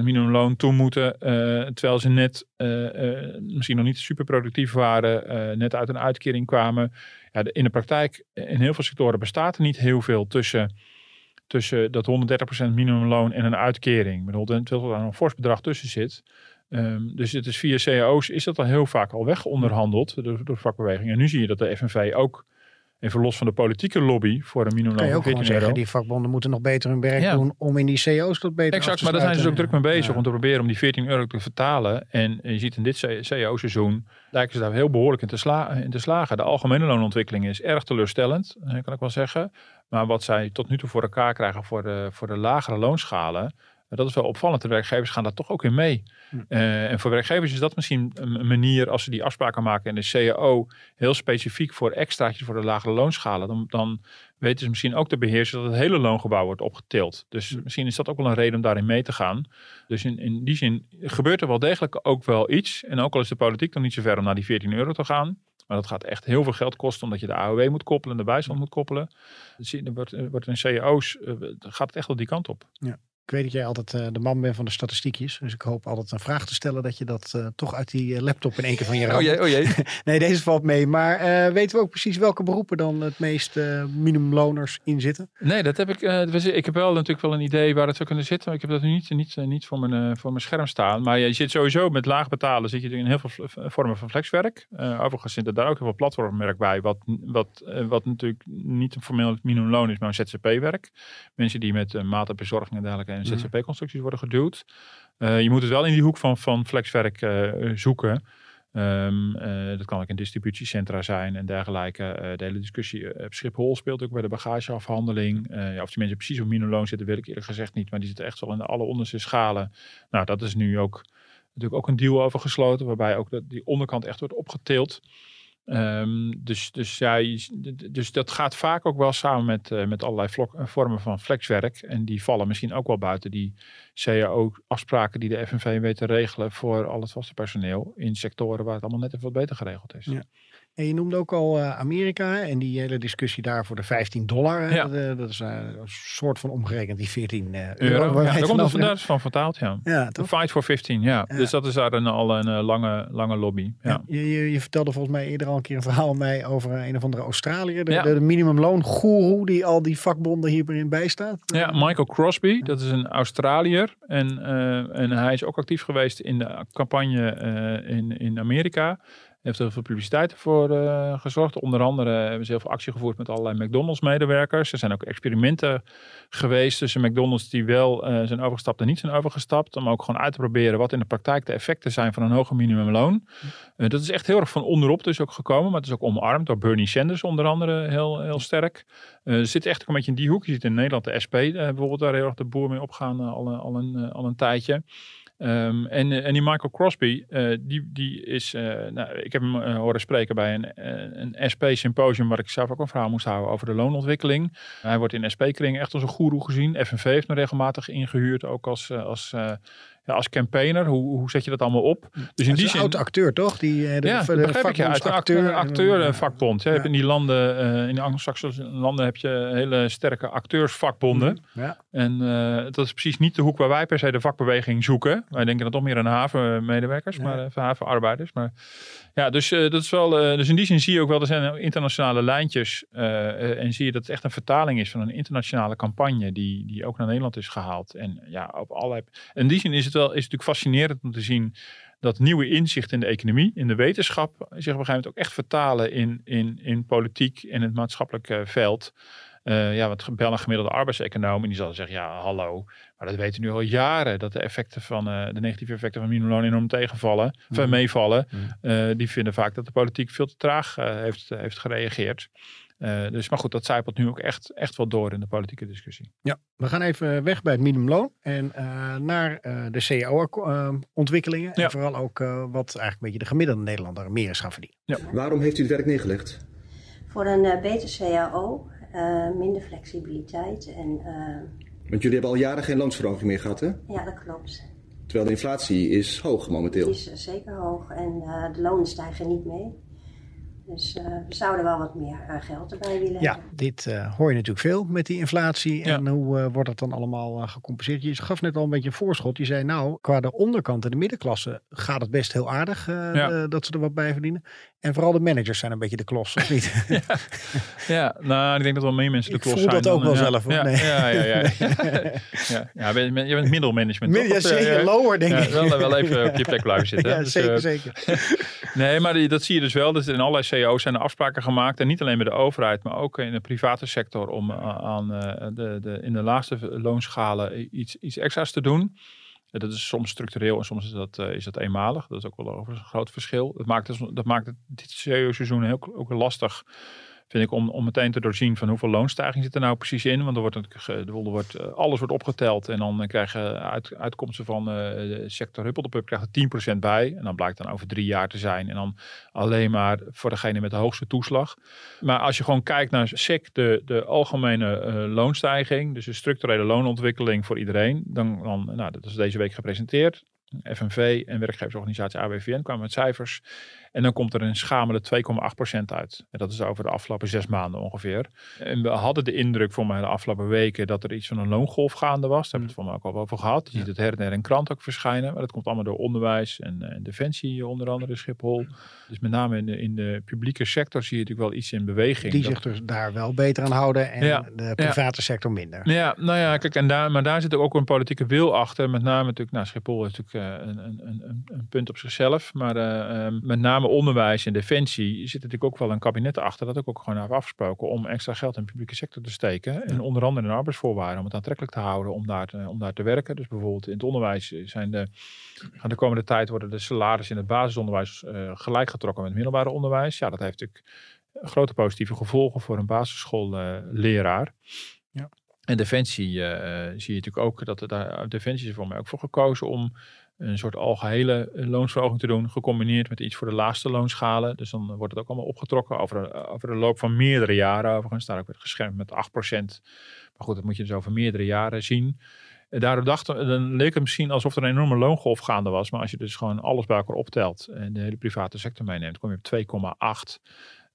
[SPEAKER 2] 130% minimumloon toe moeten. Uh, terwijl ze net uh, misschien nog niet super productief waren. net uit een uitkering kwamen. Ja, in de praktijk, in heel veel sectoren bestaat er niet heel veel tussen, tussen dat 130% minimumloon en een uitkering. Ik bedoel, terwijl er een fors bedrag tussen zit. Um, dus het is via cao's is dat al heel vaak al weg onderhandeld door, door vakbewegingen. En nu zie je dat de FNV ook, even los van de politieke lobby voor een minimumloon
[SPEAKER 1] van 14 zeggen, Die vakbonden moeten nog beter hun werk doen om in die cao's tot beter
[SPEAKER 2] Exact, maar daar zijn ze dus ook druk mee bezig om te proberen om die 14 euro te vertalen. En je ziet in dit cao-seizoen lijken ze daar heel behoorlijk in te, sla in te slagen. De algemene loonontwikkeling is erg teleurstellend, eh, kan ik wel zeggen. Maar wat zij tot nu toe voor elkaar krijgen voor de, voor de lagere loonschalen dat is wel opvallend. De werkgevers gaan daar toch ook in mee. Uh, en voor werkgevers is dat misschien een manier als ze die afspraken maken in de CAO heel specifiek voor extraatjes voor de lagere loonschalen. Dan, dan weten ze misschien ook te beheersen dat het hele loongebouw wordt opgetild. Dus misschien is dat ook wel een reden om daarin mee te gaan. Dus in, in die zin gebeurt er wel degelijk ook wel iets. En ook al is de politiek nog niet zo ver om naar die 14 euro te gaan. Maar dat gaat echt heel veel geld kosten omdat je de AOW moet koppelen en de bijstand moet koppelen. Dus wordt, wordt in CAO's uh, gaat het echt wel die kant op.
[SPEAKER 1] Ja. Ik weet dat jij altijd uh, de man bent van de statistiekjes. Dus ik hoop altijd een vraag te stellen dat je dat uh, toch uit die uh, laptop in één keer van je
[SPEAKER 2] raakt. Oh jee, oh jee. <laughs>
[SPEAKER 1] nee, deze valt mee. Maar weten we ook precies welke beroepen dan het meest minimumloners in zitten?
[SPEAKER 2] Nee, dat heb ik. ik heb wel natuurlijk wel een idee waar het zou kunnen zitten. Maar ik heb dat nu niet, niet, niet voor, mijn, voor mijn scherm staan. Maar je zit sowieso met laag betalen. Zit je in heel veel vormen van flexwerk. overigens zit er daar ook heel veel platformwerk bij. Wat, wat, wat natuurlijk niet een formeel minimumloon is, maar een ZZP-werk. Mensen die met maatbezorging en dergelijke en mhm. ZZP-constructies worden geduwd. Uh, je moet het wel in die hoek van, van flexwerk uh, zoeken. Um, uh, dat kan ook in distributiecentra zijn en dergelijke. de hele discussie op Schiphol speelt ook bij de bagageafhandeling. ja, of die mensen precies op minimumloon zitten, wil ik eerlijk gezegd niet. Maar die zitten echt wel in de alle onderste schalen. Nou, dat is nu ook natuurlijk ook een deal over gesloten, waarbij ook dat die onderkant echt wordt opgetild. Um, dus, dus, ja, dus dat gaat vaak ook wel samen met, uh, met allerlei vlok, vormen van flexwerk. En die vallen misschien ook wel buiten die CAO-afspraken die de FNV weet te regelen voor al het vaste personeel in sectoren waar het allemaal net even wat beter geregeld is. Ja.
[SPEAKER 1] En je noemde ook al uh, Amerika en die hele discussie daar voor de 15 dollar. Ja. Dat, dat, is uh, een soort van omgerekend die 14 euro. euro.
[SPEAKER 2] Ja, daar komt het van vertaald, ja. ja? Fight for 15, ja. Dus dat is daar een, al een lange, lange lobby. Ja.
[SPEAKER 1] Je, je, je, vertelde volgens mij eerder al een keer een verhaal mij over een of andere Australiër. De, de, de minimumloon die al die vakbonden hierin bijstaat.
[SPEAKER 2] Ja, Michael Crosby, dat is een Australiër. En, en hij is ook actief geweest in de campagne in, in Amerika heeft er veel publiciteit voor uh, gezorgd. Onder andere hebben ze heel veel actie gevoerd met allerlei McDonald's-medewerkers. Er zijn ook experimenten geweest tussen McDonald's die wel uh, zijn overgestapt en niet zijn overgestapt. Om ook gewoon uit te proberen wat in de praktijk de effecten zijn van een hoger minimumloon. Uh, dat is echt heel erg van onderop dus ook gekomen. Maar het is ook omarmd door Bernie Sanders onder andere heel, heel sterk. er zit echt ook een beetje in die hoek. Je ziet in Nederland de SP bijvoorbeeld daar heel erg de boer mee opgaan al, al, een, al een tijdje. Um, en, en die Michael Crosby, uh, die, die is, uh, nou, ik heb hem horen spreken bij een, een SP-symposium waar ik zelf ook een verhaal moest houden over de loonontwikkeling. Hij wordt in SP-kringen echt als een goeroe gezien. FNV heeft hem regelmatig ingehuurd, ook als, als ja, als campaigner, hoe, hoe zet je dat allemaal op?
[SPEAKER 1] Dus in die zin. Een oud acteur, toch? Die,
[SPEAKER 2] de, ja, de, begrijp ik. Ja, uit acteur, acteur en vakbond. Je hebt in die landen, uh, in de Anglo-Saxische landen, heb je hele sterke acteursvakbonden. Mhm, ja. En uh, dat is precies niet de hoek waar wij per se de vakbeweging zoeken. Wij denken dan toch meer aan havenmedewerkers, ja. maar havenarbeiders. Maar ja, dus dat is wel. dus in die zin zie je ook wel, er zijn internationale lijntjes. en zie je dat het echt een vertaling is van een internationale campagne die, die ook naar Nederland is gehaald. En ja, op allerlei. In die zin is het wel is natuurlijk fascinerend om te zien dat nieuwe inzichten in de economie, in de wetenschap, zich op een gegeven moment ook echt vertalen in, in, in politiek en het maatschappelijke veld. Ja, wat bel een gemiddelde arbeidseconoom en die zal zeggen, ja, hallo, maar dat weten we nu al jaren, dat de effecten van uh, de negatieve effecten van minimumloon enorm tegenvallen, mm. van meevallen. Mm. Uh, die vinden vaak dat de politiek veel te traag heeft, heeft gereageerd. Uh, dus, maar goed, dat zijpelt nu ook echt, echt wel door in de politieke discussie.
[SPEAKER 1] Ja, we gaan even weg bij het minimumloon en uh, naar uh, de CAO-ontwikkelingen. Ja. En vooral ook wat eigenlijk een beetje de gemiddelde Nederlander meer is gaan verdienen.
[SPEAKER 6] Ja. Waarom heeft u het werk neergelegd?
[SPEAKER 7] Voor een beter CAO, minder flexibiliteit. En,
[SPEAKER 6] Want jullie hebben al jaren geen loonsverhoging meer gehad, hè?
[SPEAKER 7] Ja, dat klopt.
[SPEAKER 6] Terwijl de inflatie is hoog momenteel.
[SPEAKER 7] Die is zeker hoog en de lonen stijgen niet mee. Dus uh, we zouden wel wat meer uh, geld erbij willen
[SPEAKER 1] ja,
[SPEAKER 7] hebben.
[SPEAKER 1] dit uh, hoor je natuurlijk veel met die inflatie. En hoe wordt dat dan allemaal gecompenseerd? Je gaf net al een beetje een voorschot. Je zei nou, qua de onderkant en de middenklasse gaat het best heel aardig ja. dat ze er wat bij verdienen. En vooral de managers zijn een beetje de klos, of niet? <laughs>
[SPEAKER 2] ja. ja, nou, ik denk dat wel meer mensen de klos zijn.
[SPEAKER 1] Ik voel dat ook wel zelf.
[SPEAKER 2] Ja, nee. ja, ja, ja. <laughs> ja. ja, je bent middelmanagement.
[SPEAKER 1] Mid ja, zeker, lower denk ik.
[SPEAKER 2] Wel, wel even op je plek blijven zitten. <laughs>
[SPEAKER 1] Ja, dus, zeker, zeker.
[SPEAKER 2] nee, maar dat zie je dus wel. Dus in allerlei CEO's zijn er afspraken gemaakt. En niet alleen bij de overheid, maar ook in de private sector. Om aan de, de, in de laagste loonschalen iets, iets extra's te doen. Dat is soms structureel en soms is dat, uh, is dat eenmalig. Dat is ook wel overigens een groot verschil. Dat maakt, dus, dat maakt het dit seizoen heel ook lastig vind ik, om, om meteen te doorzien van hoeveel loonstijging zit er nou precies in. Want er wordt, er wordt, eh, alles wordt opgeteld en dan krijg je uit, uitkomsten van uh, sector Huppeldepup krijgt er 10% bij. En dan blijkt dan over drie jaar te zijn. En dan alleen maar voor degene met de hoogste toeslag. Maar als je gewoon kijkt naar SEC, de, de algemene uh, loonstijging, dus de structurele loonontwikkeling voor iedereen, dan, dan nou, dat is deze week gepresenteerd. FNV en werkgeversorganisatie AWVN kwamen met cijfers. En dan komt er een schamele 2,8% uit. En dat is over de afgelopen zes maanden ongeveer. En we hadden de indruk voor mij de afgelopen weken dat er iets van een loongolf gaande was. Daar hebben we het voor mij ook al over gehad. Je ziet het her en her in krant ook verschijnen. Maar dat komt allemaal door onderwijs en, en defensie onder andere Schiphol. Dus met name in de, in de publieke sector zie je natuurlijk wel iets in beweging.
[SPEAKER 1] Die zich dus daar wel beter aan houden en de private sector minder.
[SPEAKER 2] Ja, nou ja, kijk, en daar, maar daar zit ook een politieke wil achter. Met name natuurlijk, nou Schiphol is natuurlijk uh, een, een, een, een, punt op zichzelf. Maar uh, met name onderwijs en defensie zit natuurlijk ook wel een kabinet achter dat ik ook gewoon heb afgesproken om extra geld in de publieke sector te steken. En onder andere in arbeidsvoorwaarden om het aantrekkelijk te houden om daar te, om daar te werken. Dus bijvoorbeeld in het onderwijs zijn de, gaan de komende tijd worden de salarissen in het basisonderwijs uh, gelijk getrokken met het middelbare onderwijs. Ja, dat heeft natuurlijk grote positieve gevolgen voor een basisschoolleraar. ja. En Defensie uh, zie je natuurlijk ook dat er daar Defensie is voor mij ook voor gekozen om een soort algehele eh, loonsverhoging te doen, gecombineerd met iets voor de laagste loonschalen. Dus dan wordt het ook allemaal opgetrokken over, over de loop van meerdere jaren. Overigens, daar ook weer geschermd met 8%. Maar goed, dat moet je dus over meerdere jaren zien. Daardoor dachten, dan leek het misschien alsof er een enorme loongolf gaande was. Maar als je dus gewoon alles bij elkaar optelt en de hele private sector meeneemt, kom je op 2,8.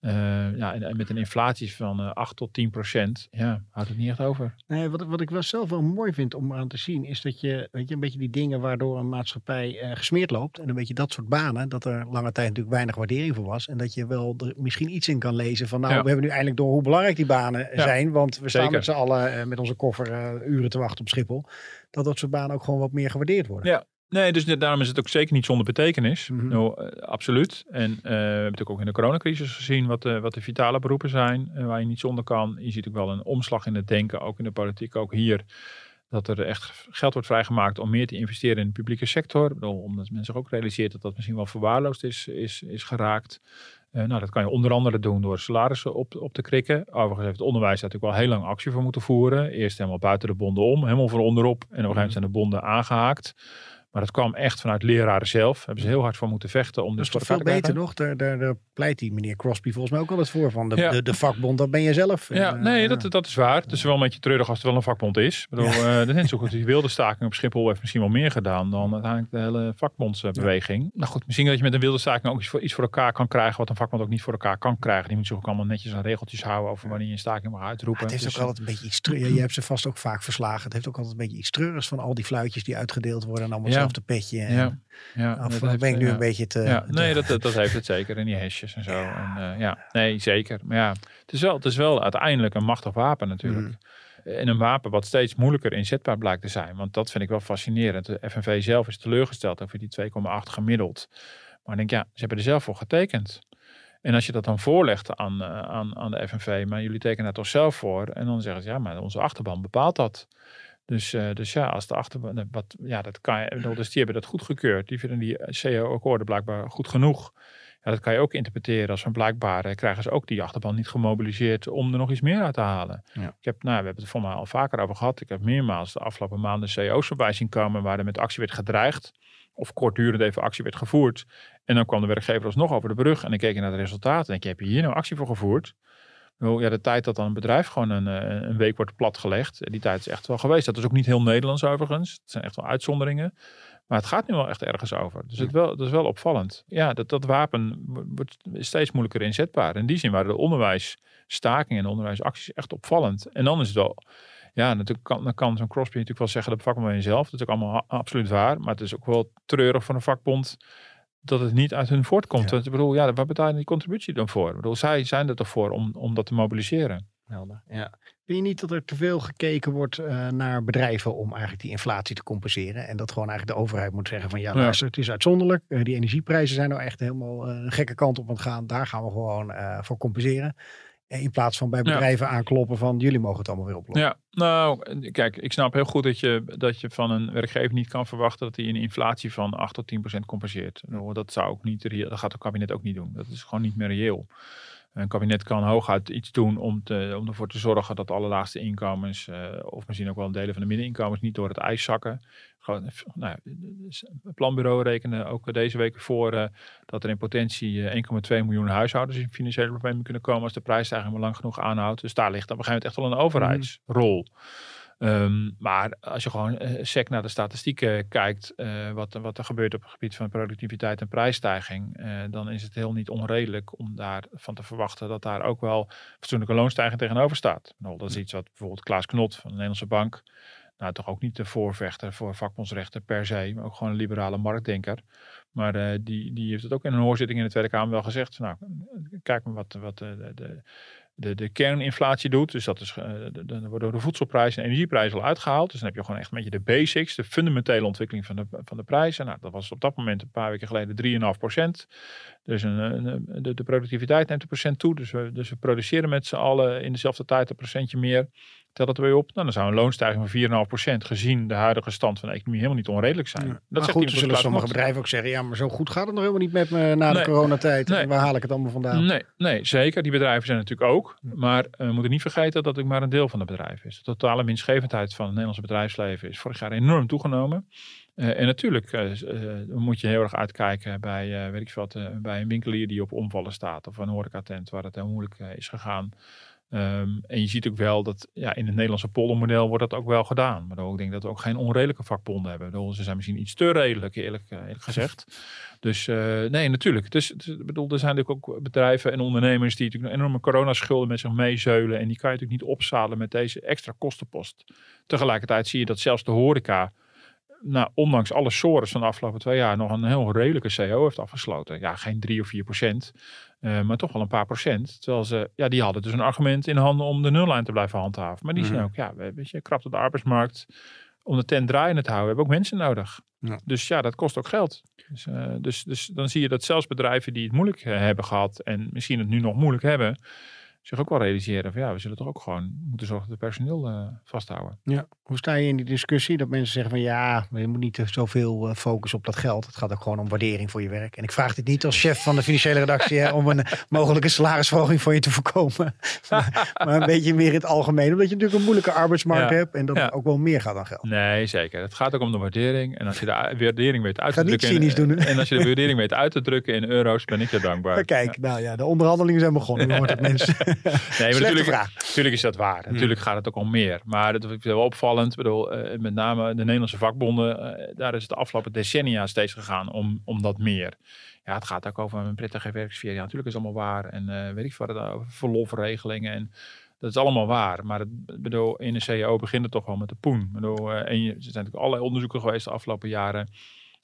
[SPEAKER 2] Uh, ja, en, met een inflatie van uh, 8 tot 10 procent, ja, houdt het niet echt over.
[SPEAKER 1] Nee, wat, wat ik wel zelf wel mooi vind om aan te zien, is dat je, weet je, een beetje die dingen waardoor een maatschappij uh, gesmeerd loopt. En een beetje dat soort banen, dat er lange tijd natuurlijk weinig waardering voor was. En dat je wel er misschien iets in kan lezen van, nou, we hebben nu eindelijk door hoe belangrijk die banen ja. zijn. Want we staan met z'n allen eh, met onze koffer uren te wachten op Schiphol. Dat dat soort banen ook gewoon wat meer gewaardeerd worden.
[SPEAKER 2] Ja, Nee, dus daarom is het ook zeker niet zonder betekenis. Mm -hmm. absoluut. En uh, we hebben natuurlijk ook in de coronacrisis gezien wat de, wat de vitale beroepen zijn, waar je niet zonder kan. Je ziet ook wel een omslag in het denken, ook in de politiek, ook hier. Dat er echt geld wordt vrijgemaakt om meer te investeren in de publieke sector. Bedoel, omdat men zich ook realiseert dat dat misschien wel verwaarloosd is, is, is geraakt. Uh, nou, dat kan je onder andere doen door salarissen op, op te krikken. Overigens heeft het onderwijs natuurlijk wel heel lang actie voor moeten voeren. Eerst helemaal buiten de bonden om, helemaal van onderop. En op een gegeven moment zijn de bonden aangehaakt. Maar dat kwam echt vanuit leraren zelf. Hebben ze heel hard voor moeten vechten. Om
[SPEAKER 1] Dat
[SPEAKER 2] dus
[SPEAKER 1] is toch veel beter
[SPEAKER 2] krijgen.
[SPEAKER 1] nog? Daar, daar, daar pleit die meneer Crosby volgens mij ook altijd voor. Van de,
[SPEAKER 2] Ja.
[SPEAKER 1] de, de vakbond, dat ben je zelf.
[SPEAKER 2] Ja,
[SPEAKER 1] eh,
[SPEAKER 2] nee,
[SPEAKER 1] ja.
[SPEAKER 2] dat, dat is waar. Het is wel een beetje treurig als het wel een vakbond is. Ik bedoel, eh, dat is net zo goed. Die wilde staking op Schiphol heeft misschien wel meer gedaan dan uiteindelijk de hele vakbondsbeweging. Nou goed, misschien dat je met een wilde staking ook iets voor, iets voor elkaar kan krijgen wat een vakbond ook niet voor elkaar kan krijgen. Die moet zich ook allemaal netjes aan regeltjes houden over wanneer je een staking mag uitroepen.
[SPEAKER 1] het heeft
[SPEAKER 2] Dus,
[SPEAKER 1] ook altijd een beetje iets. <clears throat> Je hebt ze vast ook vaak verslagen. Het heeft ook altijd een beetje iets treurigs van al die fluitjes die uitgedeeld worden. En allemaal
[SPEAKER 2] Ja.
[SPEAKER 1] Hetzelfde petje. En
[SPEAKER 2] Ja, ja,
[SPEAKER 1] af,
[SPEAKER 2] dat
[SPEAKER 1] ben ik nu een beetje te...
[SPEAKER 2] Nee, dat, dat, dat heeft het <laughs> zeker. En die hashjes en zo. En, eh, ja, nee, zeker. Maar ja, het is, wel, het is wel uiteindelijk een machtig wapen natuurlijk.
[SPEAKER 1] Mm.
[SPEAKER 2] En een wapen wat steeds moeilijker inzetbaar blijkt te zijn. Want dat vind ik wel fascinerend. De FNV zelf is teleurgesteld over die 2,8 gemiddeld. Maar ik denk, ja, ze hebben er zelf voor getekend. En als je dat dan voorlegt aan, eh, aan, aan de FNV, maar jullie tekenen daar toch zelf voor. En dan zeggen ze, ja, maar onze achterban bepaalt dat. Dus, eh, dus ja, als de achterban, wat, ja, dat kan je, bedoel, dus die hebben dat goedgekeurd. Die vinden die CO-akkoorden blijkbaar goed genoeg. Ja, dat kan je ook interpreteren als van blijkbaar eh, krijgen ze ook die achterban niet gemobiliseerd om er nog iets meer uit te halen.
[SPEAKER 1] Ja.
[SPEAKER 2] Ik heb, nou, we hebben het voor mij al vaker over gehad. Ik heb meermaals de afgelopen maanden CO's voorbij zien komen waar er met actie werd gedreigd. Of kortdurend even actie werd gevoerd. En dan kwam de werkgever alsnog over de brug. En dan keek je naar de resultaten. En denk je, heb je hier nou actie voor gevoerd? Ja, de tijd dat dan een bedrijf gewoon een, eh, een week wordt platgelegd. Die tijd is echt wel geweest. Dat is ook niet heel Nederlands overigens. Het zijn echt wel uitzonderingen. Maar het gaat nu wel echt ergens over. Dus het wel, dat is wel opvallend. Ja, dat, dat wapen wordt steeds moeilijker inzetbaar. In die zin waren de onderwijsstakingen en de onderwijsacties echt opvallend. En dan is het wel... Ja, natuurlijk kan, dan kan zo'n Crosby natuurlijk wel zeggen, dat vakbond je zelf. Dat is ook allemaal absoluut waar. Maar het is ook wel treurig van een vakbond dat het niet uit hun voortkomt. Want ik bedoel, ja, waar betaal je die contributie dan voor? Ik bedoel, zij zijn er toch voor om, om dat te mobiliseren.
[SPEAKER 1] Helder, ja. Vind je niet dat er te veel gekeken wordt eh, naar bedrijven om eigenlijk die inflatie te compenseren? En dat gewoon eigenlijk de overheid moet zeggen van ja,
[SPEAKER 2] Ja.
[SPEAKER 1] luister, het is uitzonderlijk. Eh, die energieprijzen zijn nou echt helemaal eh, een gekke kant op aan het gaan. Daar gaan we gewoon voor compenseren. En in plaats van bij
[SPEAKER 2] Ja.
[SPEAKER 1] bedrijven aankloppen van jullie mogen het allemaal weer oplossen.
[SPEAKER 2] Ja, nou, kijk, ik snap heel goed dat je, dat je van een werkgever niet kan verwachten dat hij een inflatie van 8 tot 10 procent compenseert. Dat zou ook niet, dat gaat het kabinet ook niet doen. Dat is gewoon niet meer reëel. Een kabinet kan hooguit iets doen om, te, om ervoor te zorgen dat de allerlaagste inkomens, eh, of misschien ook wel delen van de middeninkomens, niet door het ijs zakken. Gewoon, eh, nou, dus het planbureau rekenen ook deze week voor eh, dat er in potentie eh, 1,2 miljoen huishoudens in financiële problemen kunnen komen als de prijsstijging maar lang genoeg aanhoudt. Dus daar ligt op een gegeven moment echt wel een overheidsrol. Ehm, maar als je gewoon eh, sec naar de statistieken kijkt, eh, wat, wat er gebeurt op het gebied van productiviteit en prijsstijging, eh, dan is het heel niet onredelijk om daarvan te verwachten dat daar ook wel fatsoenlijke loonstijging tegenover staat. Nou, dat is iets wat bijvoorbeeld Klaas Knot van de Nederlandse Bank, nou toch ook niet de voorvechter voor vakbondsrechten per se, maar ook gewoon een liberale marktdenker. Maar eh, die, die heeft het ook in een hoorzitting in de Tweede Kamer wel gezegd. Nou, kijk maar wat, wat de, de, de, de, kerninflatie doet. Dus dat is, eh, de- worden de voedselprijzen en energieprijzen al uitgehaald. Dus dan heb je gewoon echt een beetje de basics, de fundamentele ontwikkeling van de, van de prijzen. Nou, dat was op dat moment een paar weken geleden 3,5 procent. Dus een- de, de productiviteit neemt een procent toe. Dus we, dus we produceren met z'n allen in dezelfde tijd een procentje meer. Tel dat er weer op. Nou, dan zou een loonstijging van 4,5 procent gezien de huidige stand van de economie helemaal niet onredelijk zijn.
[SPEAKER 1] Ja.
[SPEAKER 2] Dat
[SPEAKER 1] maar
[SPEAKER 2] zegt
[SPEAKER 1] goed,
[SPEAKER 2] iemand
[SPEAKER 1] zullen sommige bedrijven ook zeggen, ja, maar zo goed gaat het nog helemaal niet met me na de coronatijd.
[SPEAKER 2] Nee.
[SPEAKER 1] En waar haal ik het allemaal vandaan?
[SPEAKER 2] Nee, nee, zeker. Die bedrijven zijn natuurlijk ook. Maar eh, we moeten niet vergeten dat het maar een deel van het bedrijf is. De totale winstgevendheid van het Nederlandse bedrijfsleven is vorig jaar enorm toegenomen. Eh, en natuurlijk eh, moet je heel erg uitkijken bij, weet ik veel wat, bij een winkelier die op omvallen staat. Of een horecatent waar het heel moeilijk is gegaan. Ehm, en je ziet ook wel dat ja, in het Nederlandse poldermodel wordt dat ook wel gedaan. Maar ik denk dat we ook geen onredelijke vakbonden hebben. Bedoel, Ze zijn misschien iets te redelijk, eerlijk, eh, eerlijk gezegd. Dus eh, nee, natuurlijk. Dus, bedoel, er zijn natuurlijk ook bedrijven en ondernemers die natuurlijk enorme coronaschulden met zich meezeulen. En die kan je natuurlijk niet opzadelen met deze extra kostenpost. Tegelijkertijd zie je dat zelfs de horeca, nou, ondanks alle sores van de afgelopen twee jaar, nog een heel redelijke CO heeft afgesloten. Ja, geen 3 of 4 procent, eh, maar toch wel een paar procent. Terwijl ze, ja, die hadden dus een argument in handen om de nullijn te blijven handhaven. Maar die
[SPEAKER 1] Mhm.
[SPEAKER 2] zijn ook, ja, weet je, krapt op de arbeidsmarkt. Om de tent draaiende te houden, hebben we ook mensen nodig.
[SPEAKER 1] Ja.
[SPEAKER 2] Dus ja, dat kost ook geld. Dus, eh, dus, dus dan zie je dat zelfs bedrijven die het moeilijk eh, hebben gehad en misschien het nu nog moeilijk hebben, zich ook wel realiseren van ja, we zullen toch ook gewoon moeten zorgen dat we personeel eh, vasthouden.
[SPEAKER 1] Ja, Hoe sta je in die discussie dat mensen zeggen van ja, je moet niet zoveel eh, focussen op dat geld. Het gaat ook gewoon om waardering voor je werk. En ik vraag dit niet als chef van de financiële redactie hè, om een <laughs> mogelijke salarisverhoging voor je te voorkomen. <laughs> maar, maar een beetje meer in het algemeen. Omdat je natuurlijk een moeilijke arbeidsmarkt
[SPEAKER 2] Ja.
[SPEAKER 1] hebt en dat
[SPEAKER 2] Ja.
[SPEAKER 1] het ook wel meer gaat dan geld.
[SPEAKER 2] Nee, zeker. Het gaat ook om de waardering. En als je de waardering weet uit te
[SPEAKER 1] niet
[SPEAKER 2] drukken.
[SPEAKER 1] cynisch doen, hè?
[SPEAKER 2] en als je de waardering weet uit te drukken in euro's, ben ik je dankbaar.
[SPEAKER 1] Maar <laughs> kijk, nou ja, de onderhandelingen zijn begonnen. Nu wordt het mensen. <laughs>
[SPEAKER 2] Nee, maar natuurlijk, natuurlijk is dat waar. Natuurlijk gaat het ook om meer. Maar het is wel opvallend. Ik bedoel, eh, met name de Nederlandse vakbonden, eh, daar is het de afgelopen decennia steeds gegaan om, om dat meer. Ja, het gaat ook over een prettige werksfeer. Ja, natuurlijk is het allemaal waar. En eh, weet ik wat, over verlofregelingen. En dat is allemaal waar. Maar het, bedoel, in de CEO begint het toch wel met de poen. Bedoel, en je, er zijn natuurlijk allerlei onderzoeken geweest de afgelopen jaren.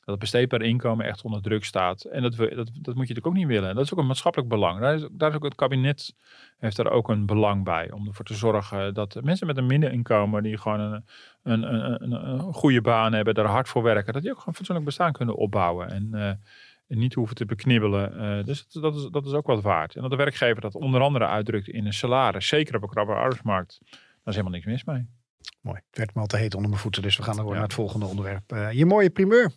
[SPEAKER 2] Dat het besteedbaar inkomen echt onder druk staat. En dat, we, dat, dat moet je natuurlijk ook niet willen. En dat is ook een maatschappelijk belang. Daar is, daar is ook het kabinet heeft daar ook een belang bij. Om ervoor te zorgen dat mensen met een middeninkomen die gewoon een, een, een, een, goede baan hebben, daar hard voor werken, dat die ook gewoon fatsoenlijk bestaan kunnen opbouwen. En, eh, en niet hoeven te beknibbelen. Eh, dus het- dat is, dat is ook wat waard. En dat de werkgever dat onder andere uitdrukt in een salaris, zeker op een krabbe arbeidsmarkt, daar is helemaal niks mis mee.
[SPEAKER 1] Mooi. Het werd me al te heet onder mijn voeten, dus we gaan door
[SPEAKER 2] Ja.
[SPEAKER 1] naar het volgende onderwerp. Eh, je mooie primeur.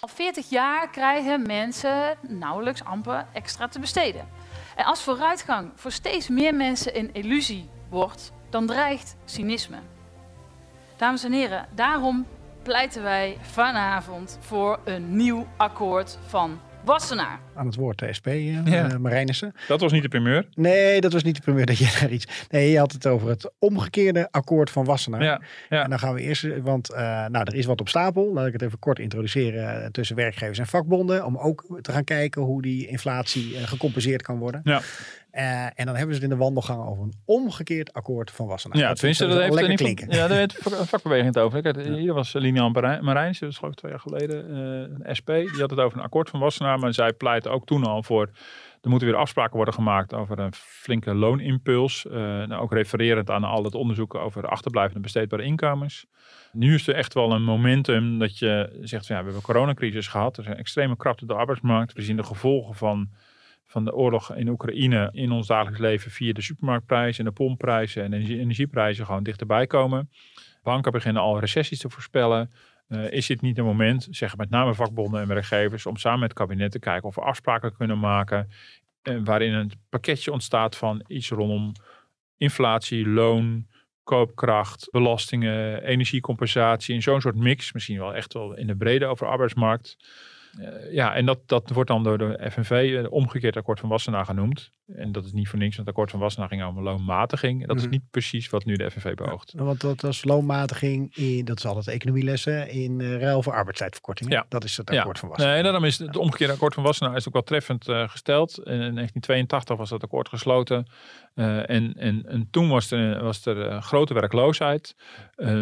[SPEAKER 8] Al 40 jaar krijgen mensen nauwelijks amper extra te besteden. En als vooruitgang voor steeds meer mensen een illusie wordt, dan dreigt cynisme. Dames en heren, daarom pleiten wij vanavond voor een nieuw akkoord van Wassenaar.
[SPEAKER 1] Aan het woord de SP, eh
[SPEAKER 2] Ja.
[SPEAKER 1] eh, Marijnissen.
[SPEAKER 2] Dat was niet de primeur.
[SPEAKER 1] Nee, dat was niet de primeur dat je daar iets... Nee, je had het over het omgekeerde akkoord van Wassenaar.
[SPEAKER 2] Ja, ja.
[SPEAKER 1] En dan gaan we eerst, want eh, nou, er is wat op stapel. Laat ik het even kort introduceren tussen werkgevers en vakbonden. Om ook te gaan kijken hoe die inflatie gecompenseerd kan worden.
[SPEAKER 2] Ja.
[SPEAKER 1] Eh, en dan hebben ze het in de wandelgang over een omgekeerd akkoord van Wassenaar.
[SPEAKER 2] Ja, tenminste, dat heeft
[SPEAKER 1] lekker
[SPEAKER 2] in ieder geval-
[SPEAKER 1] klinken.
[SPEAKER 2] Ja, daar heeft vak- vakbeweging het over. Hier was Lilian Marijn- Marijnissen, dat is geloof ik twee jaar geleden, eh, een SP. Die had het over een akkoord van Wassenaar, maar zij pleitte ook toen al voor... Er moeten weer afspraken worden gemaakt over een flinke loonimpuls. Eh, nou, ook refererend aan al het onderzoek over achterblijvende besteedbare inkomens. Nu is er echt wel een momentum dat je zegt, van, ja, we hebben een coronacrisis gehad. Er is een extreme krapte op de arbeidsmarkt. We zien de gevolgen van, van de oorlog in Oekraïne in ons dagelijks leven via de supermarktprijzen en de pompprijzen en de energie- energieprijzen gewoon dichterbij komen. Banken beginnen al recessies te voorspellen. Eh, is dit niet een moment, zeggen met name vakbonden en werkgevers, om samen met het kabinet te kijken of we afspraken kunnen maken eh, waarin een pakketje ontstaat van iets rondom inflatie, loon, koopkracht, belastingen, energiecompensatie, in zo'n soort mix, misschien wel echt wel in de brede over arbeidsmarkt. Eh, ja, en dat, dat wordt dan door de FNV eh, omgekeerd akkoord van Wassenaar genoemd. En dat is niet voor niks, want het akkoord van Wassenaar ging over loonmatiging. En dat
[SPEAKER 1] Mhm.
[SPEAKER 2] is niet precies wat nu de FNV beoogt.
[SPEAKER 1] Want dat was loonmatiging, in, dat is altijd economielessen, in eh, ruil voor arbeidstijdverkorting.
[SPEAKER 2] Ja.
[SPEAKER 1] Dat is het akkoord van Wassenaar.
[SPEAKER 2] Nee, daarom is het omgekeerde akkoord van Wassenaar is ook wel treffend gesteld. In, in 1982 was dat akkoord gesloten. En, en, en toen was er, was er grote werkloosheid.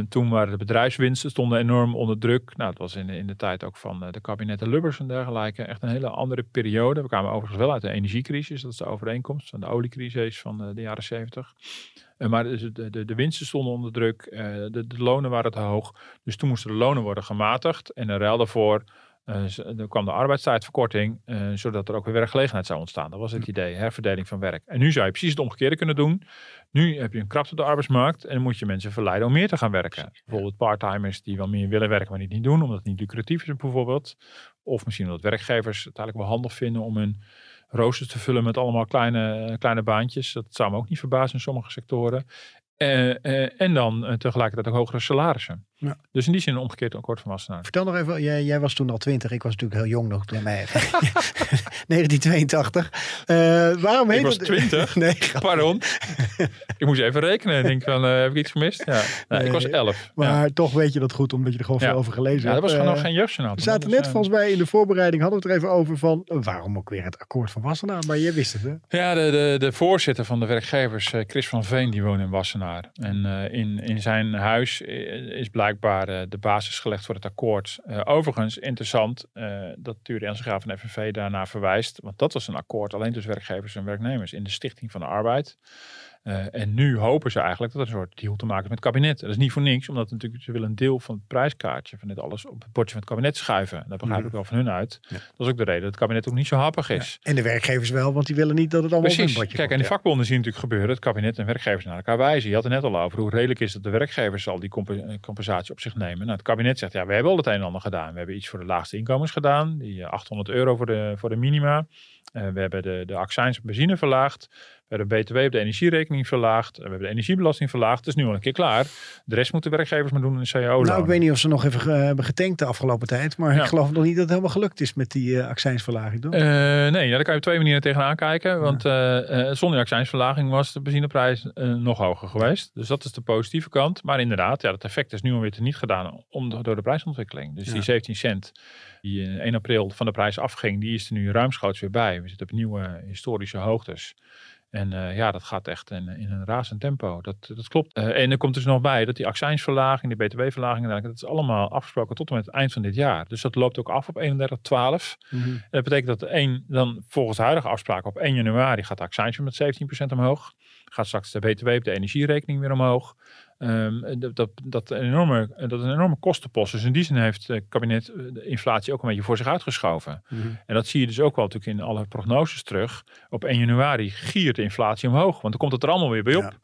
[SPEAKER 2] Toen waren de bedrijfswinsten stonden enorm onder druk. Nou, het was in, in de tijd ook van de kabinetten Lubbers en dergelijke. Echt een hele andere periode. We kwamen overigens wel uit de energiecrisis. Dat is de overeenkomst van de oliecrisis van eh, de jaren 70. Eh, maar dus de, de, de winsten stonden onder druk. eh, de, de lonen waren te hoog. Dus toen moesten de lonen worden gematigd. En in ruil daarvoor eh, z- er kwam de arbeidstijdverkorting, eh, zodat er ook weer werkgelegenheid zou ontstaan. Dat was het idee, herverdeling van werk. En nu zou je precies het omgekeerde kunnen doen. Nu heb je een krapte op de arbeidsmarkt en dan moet je mensen verleiden om meer te gaan werken. Bijvoorbeeld parttimers die wel meer willen werken, maar die het niet doen, omdat het niet lucratief is bijvoorbeeld. Of misschien omdat werkgevers het eigenlijk wel handig vinden om hun roosters te vullen met allemaal kleine, eh, kleine baantjes. Dat zou me ook niet verbazen in sommige sectoren. Eh, eh, en dan eh, tegelijkertijd ook hogere salarissen.
[SPEAKER 1] Ja.
[SPEAKER 2] Dus in die zin een omgekeerd akkoord van Wassenaar.
[SPEAKER 1] Vertel nog even, jij, jij was toen al twintig. Ik was natuurlijk heel jong nog. toen mij 1982. <laughs> <laughs> Eh, waarom heet
[SPEAKER 2] Ik was
[SPEAKER 1] het...
[SPEAKER 2] 20? <laughs>
[SPEAKER 1] nee.
[SPEAKER 2] Pardon? ik moest even rekenen. Ik denk van, eh, heb ik iets gemist? Ja. Nee, ik was 11.
[SPEAKER 1] Maar
[SPEAKER 2] ja.
[SPEAKER 1] toch weet je dat goed, omdat je er gewoon
[SPEAKER 2] Ja.
[SPEAKER 1] veel over gelezen
[SPEAKER 2] ja,
[SPEAKER 1] hebt.
[SPEAKER 2] dat was gewoon
[SPEAKER 1] Eh,
[SPEAKER 2] nog geen jeugdjournaal.
[SPEAKER 1] We zaten net volgens mij in de voorbereiding, hadden we het er even over van eh, waarom ook weer het akkoord van Wassenaar. Maar jij wist het hè?
[SPEAKER 2] eh, Ja, de, de, de voorzitter van de werkgevers, eh, Chris van Veen, die woont in Wassenaar. En eh, in, in zijn huis eh, is blijkbaar eh, de basis gelegd voor het akkoord. Eh, overigens, interessant eh, dat Ture Ensegraaf van FNV daarna verwijst. Want dat was een akkoord alleen tussen werkgevers en werknemers in de Stichting van de Arbeid. Uh, en nu hopen ze eigenlijk dat er een soort deal te maken is met het kabinet. Dat is niet voor niks, omdat natuurlijk, ze willen een deel van het prijskaartje van dit alles op het bordje van het kabinet schuiven. En dat begrijp
[SPEAKER 1] Mhm.
[SPEAKER 2] ik wel van hun uit. Dat is ook de reden dat het kabinet ook niet zo happig is.
[SPEAKER 1] En de werkgevers wel, want die willen niet dat het allemaal op
[SPEAKER 2] Precies.
[SPEAKER 1] hun bordje
[SPEAKER 2] Kijk, en die vakbonden zien natuurlijk gebeuren. Het kabinet en werkgevers naar elkaar wijzen. Je had het net al over hoe redelijk is dat de werkgevers al die comp- eh, compensatie op zich nemen. Nou, het kabinet zegt, ja, we hebben al het een en ander gedaan. We hebben iets voor de laagste inkomens gedaan. Die eh, 800 euro voor de, voor de minima. Eh, we hebben de, de accijns op benzine verlaagd. We hebben de BTW op de energierekening verlaagd. We hebben de energiebelasting verlaagd. Het is nu al een keer klaar. De rest moeten werkcijfers maar doen in de cao
[SPEAKER 1] Nou, ik weet niet of ze nog even ge- hebben getankt de afgelopen tijd. Maar
[SPEAKER 2] Ja.
[SPEAKER 1] ik geloof nog niet dat het helemaal gelukt is met die eh accijnsverlaging, toch?
[SPEAKER 2] Eh, nee, ja, daar kan je op twee manieren tegenaan kijken. Want eh, eh, zonder accijnsverlaging was de benzineprijs eh, nog hoger geweest. Dus dat is de positieve kant. Maar inderdaad, ja, dat effect is nu alweer niet gedaan om, door de prijsontwikkeling. Dus
[SPEAKER 1] Ja.
[SPEAKER 2] die 17 cent die eh, 1 april van de prijs afging, die is er nu ruimschoots weer bij. We zitten op nieuwe historische hoogtes. En eh, ja, dat gaat echt in, in een razend tempo. Dat, dat klopt. Eh, en er komt dus nog bij dat die accijnsverlaging, die btw-verlaging, dat is allemaal afgesproken tot en met het eind van dit jaar. Dus dat loopt ook af op 31-12.
[SPEAKER 1] Mhm.
[SPEAKER 2] Dat betekent dat 1, dan volgens de huidige afspraken op 1 januari gaat de accijns weer met 17% omhoog. Gaat straks de BTW op de energierekening weer omhoog. Ehm, dat, dat, dat, een enorme, dat is een enorme kostenpost. Dus in die zin heeft het kabinet eh, de inflatie ook een beetje voor zich uitgeschoven.
[SPEAKER 1] Mhm.
[SPEAKER 2] En dat zie je dus ook wel natuurlijk in alle prognoses terug. Op 1 januari giert de inflatie omhoog, want dan komt het er allemaal weer bij op.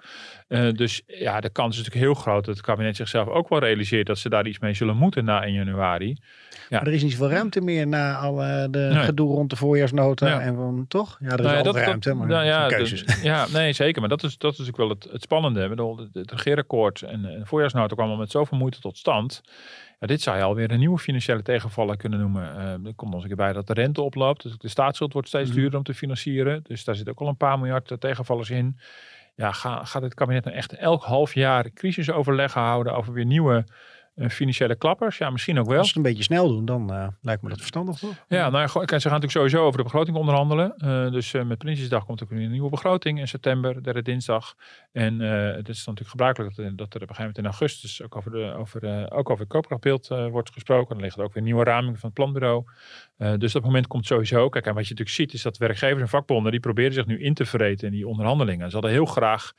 [SPEAKER 2] Eh, dus ja, de kans is natuurlijk heel groot dat het kabinet zichzelf ook wel realiseert dat ze daar iets mee zullen moeten na 1 januari. Ja.
[SPEAKER 1] Maar er is niet zoveel ruimte meer na al de
[SPEAKER 2] Nee.
[SPEAKER 1] gedoe rond de voorjaarsnota.
[SPEAKER 2] Ja.
[SPEAKER 1] En van, toch? Ja, er is
[SPEAKER 2] Nou ja, dat-
[SPEAKER 1] ruimte,
[SPEAKER 2] dat-
[SPEAKER 1] maar
[SPEAKER 2] nou ja, de-
[SPEAKER 1] keuzes. <laughs>
[SPEAKER 2] ja, nee, zeker. Maar dat is, dat is natuurlijk wel het, het spannende. Ik bedoel, het, het regeerakkoord en de voorjaarsnota kwam al met zoveel moeite tot stand. Ja, dit zou je alweer een nieuwe financiële tegenvaller kunnen noemen. Eh, er komt eens een keer bij dat de rente oploopt. Dus de staatsschuld wordt steeds
[SPEAKER 1] Mhm.
[SPEAKER 2] duurder om te financieren. Dus daar zit ook al een paar miljard tegenvallers in. Ja, ga, gaat het kabinet nou echt elk half jaar crisisoverleggen houden over weer nieuwe financiële klappers? Ja, misschien ook wel.
[SPEAKER 1] Als ze het een beetje snel doen, dan eh, lijkt me dat verstandig, toch?
[SPEAKER 2] Ja, nou kijk, ze gaan natuurlijk sowieso over de begroting onderhandelen. Eh, dus eh, met Prinsjesdag komt er ook een nieuwe begroting in september, derde dinsdag. En eh, het is dan natuurlijk gebruikelijk dat, er- dat er op een gegeven moment in augustus ook over, de, over, eh, ook over het koopkrachtbeeld eh, wordt gesproken. Dan ligt er ook weer nieuwe raming van het planbureau. Eh, dus dat moment komt sowieso. Kijk, en wat je natuurlijk ziet is dat werkgevers en vakbonden, die proberen zich nu in te vreten in die onderhandelingen. Ze hadden heel graag,